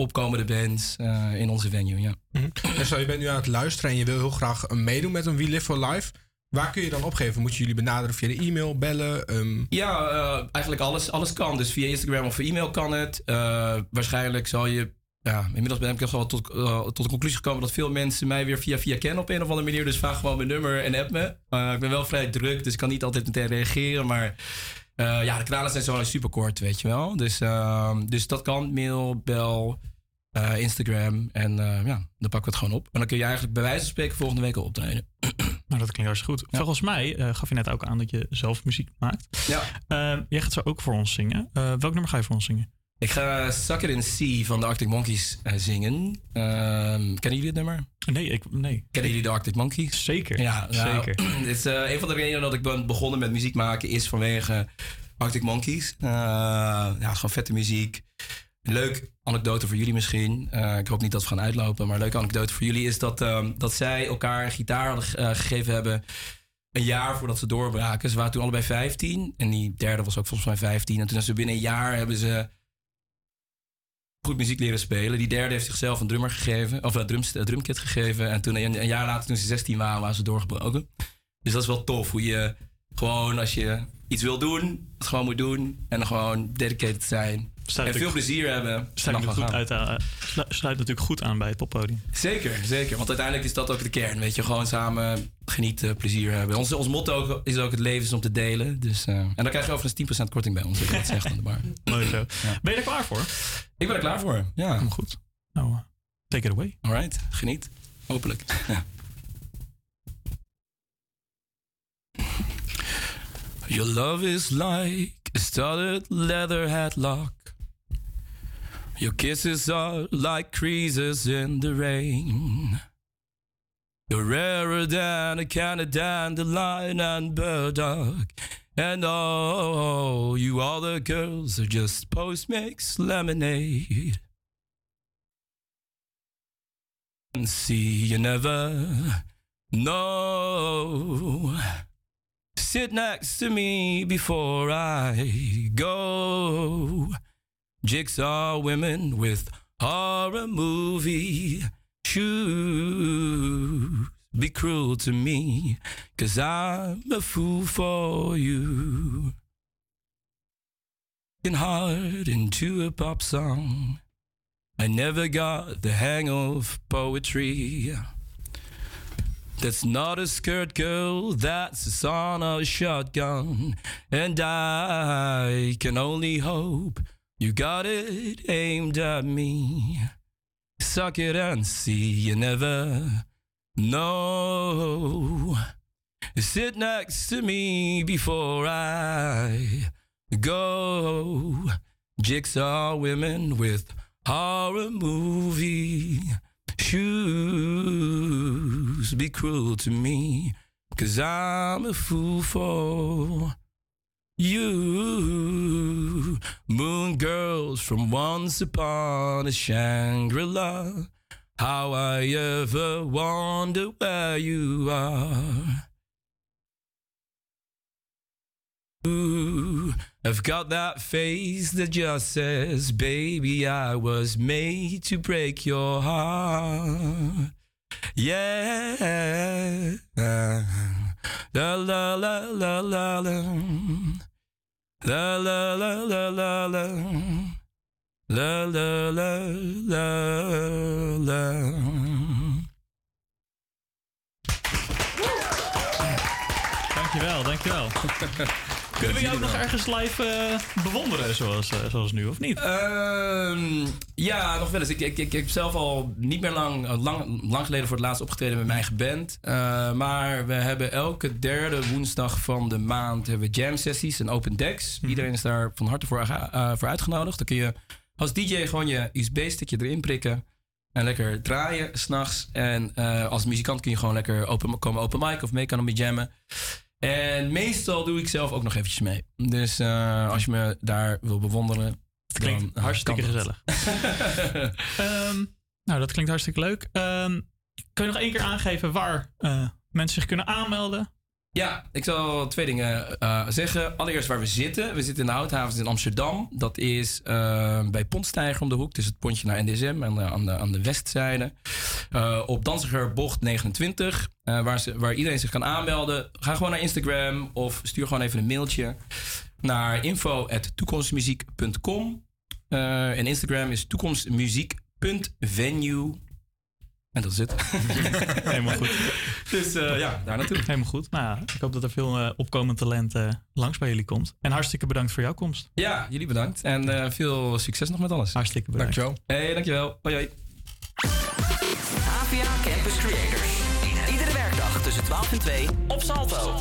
U: opkomende bands eh, in onze venue. Ja.
V: En stel, je bent nu aan het luisteren en je wil heel graag meedoen met een We Live for Life. Waar kun je dan opgeven? Moet je jullie benaderen via de e-mail, bellen? ehm,
U: Ja, eh, eigenlijk alles, alles kan. Dus via Instagram of via e-mail kan het. Eh, waarschijnlijk zal je. Ja, inmiddels ben ik wel tot, eh, tot de conclusie gekomen dat veel mensen mij weer via via kennen op een of andere manier. Dus vraag gewoon mijn nummer en app me. Ik ben wel vrij druk, dus ik kan niet altijd meteen reageren. Maar ja, de kanalen zijn zo super kort, weet je wel. Dus, ehm, dus dat kan. Mail, bel, Instagram. En ja, dan pakken we het gewoon op. En dan kun je eigenlijk bij wijze van spreken volgende week al optreden.
E: Nou, dat klinkt hartstikke goed. Volgens mij eh, gaf je net ook aan dat je zelf muziek maakt.
U: Ja.
E: Eh, jij gaat zo ook voor ons zingen. Eh, welk nummer ga je voor ons zingen?
U: Ik ga Suck It in Sea van de Arctic Monkeys eh, zingen. Ehm, kennen jullie het nummer?
E: Nee, ik, nee.
U: Kennen jullie de Arctic Monkeys?
E: Zeker.
U: Ja, nou,
E: zeker. [clears throat]
U: Het is, een van de redenen dat ik ben begonnen met muziek maken is vanwege Arctic Monkeys. Ja, gewoon vette muziek. Leuk anekdote voor jullie misschien. Eh, ik hoop niet dat we gaan uitlopen, maar een leuke anekdote voor jullie is dat, ehm, dat zij elkaar gitaar hadden eh, gegeven hebben. Een jaar voordat ze doorbraken. Ze waren toen allebei 15. En die derde was ook volgens mij 15. En toen ze binnen een jaar hebben ze goed muziek leren spelen. Die derde heeft zichzelf een drummer gegeven, of een drum, een drumkit gegeven. En toen een, jaar later, toen ze 16 waren, waren ze doorgebroken. Dus dat is wel tof hoe je gewoon als je iets wil doen, gewoon moet doen. En gewoon dedicated zijn.
E: Sluit
U: en veel plezier hebben.
E: Sluit, natuurlijk goed uit, eh, slu- sluit natuurlijk goed aan bij het poppodium.
U: Zeker, zeker. Want uiteindelijk is dat ook de kern. Weet je, gewoon samen genieten, plezier hebben. Ons, ons motto is ook het leven is om te delen. Dus, eh, en dan krijg je overigens 10% korting bij ons. je dat zegt aan de bar. [laughs]
E: Mooi zo.
U: Ja.
E: Ben je er klaar voor?
U: Ik ben er klaar voor. Ja.
E: Helemaal goed. Nou, eh, take it away.
U: Alright, geniet. Hopelijk. [laughs] Your love is like a studded leather headlock. Your kisses are like creases in the rain. You're rarer than a Canada dandelion and burdock. And oh, you other girls are just post-mix lemonade. And see, you never know. Sit next to me before I go. Jigsaw women with horror movie shoes. Be cruel to me, cause I'm a fool for you. Working hard into a pop song. I never got the hang of poetry. That's not a skirt girl, that's a son of a shotgun. And I can only hope you got it aimed at me. Suck it and see, you never know. Sit next to me before I go. Jigsaw women with horror movie shoes be cruel to me, cause I'm a fool for you. Moon girls from once upon a Shangri La. How I ever wonder where you are. Ooh, I've got that face that just says, Baby, I was made to break your heart. Yeah. La la la la la la. La la la la la la. La la la la la.
E: Dankjewel, dankjewel. [laughs] Kunnen we jou ook nog ergens live eh, bewonderen zoals, eh, zoals nu, of niet?
U: Ehm, ja, nog wel eens. Ik, ik, ik, ik heb zelf al niet meer lang, eh, lang, lang geleden voor het laatst opgetreden met mijn eigen band. Maar we hebben elke derde woensdag van de maand hebben we jam sessies en open decks. Iedereen is daar van harte voor, voor uitgenodigd. Dan kun je als DJ gewoon je USB-stickje erin prikken. En lekker draaien s'nachts. En als muzikant kun je gewoon lekker open, komen open mic of mee kan mee jammen. En meestal doe ik zelf ook nog eventjes mee. Dus eh, als je me daar wil bewonderen.
E: Het klinkt
U: dan, eh,
E: hartstikke gezellig. [laughs] Ehm, nou, dat klinkt hartstikke leuk. Ehm, kun je nog één keer aangeven waar eh, mensen zich kunnen aanmelden?
U: Ja, ik zal twee dingen eh, zeggen. Allereerst waar we zitten. We zitten in de Houthavens in Amsterdam. Dat is eh, bij Pontstijger om de hoek. Dus het pontje naar NDSM aan de, aan de, aan de westzijde. Eh, op Danziger Bocht 29. eh, waar, ze, waar iedereen zich kan aanmelden. Ga gewoon naar Instagram of stuur gewoon even een mailtje naar info.toekomstmuziek.com. En Instagram is toekomstmuziek.venue. En dat is het. [laughs]
I: Helemaal goed.
U: Dus eh, ja, daar naartoe.
I: Helemaal goed. Nou, ja, ik hoop dat er veel eh, opkomend talent eh, langs bij jullie komt. En hartstikke bedankt voor jouw komst.
U: Ja, jullie bedankt. En eh, veel succes nog met alles.
I: Hartstikke bedankt.
E: Dankjewel.
U: Hey, dankjewel. Hoi, hoi.
N: APA Campus Creators. Iedere werkdag tussen 12 en 2 op Salto.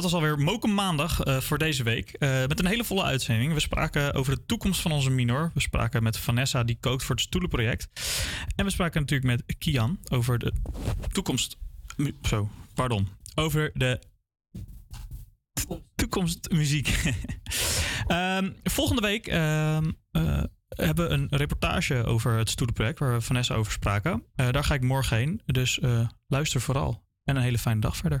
I: Dat was alweer Moken Maandag eh, voor deze week. Eh, met een hele volle uitzending. We spraken over de toekomst van onze minor. We spraken met Vanessa, die kookt voor het stoelenproject. En we spraken natuurlijk met Kian over de toekomst. Zo, pardon. Over de toekomstmuziek. [laughs] Ehm, volgende week ehm, eh, hebben we een reportage over het stoelenproject waar we Vanessa over spraken. Daar ga ik morgen heen. Dus luister vooral. En een hele fijne dag verder.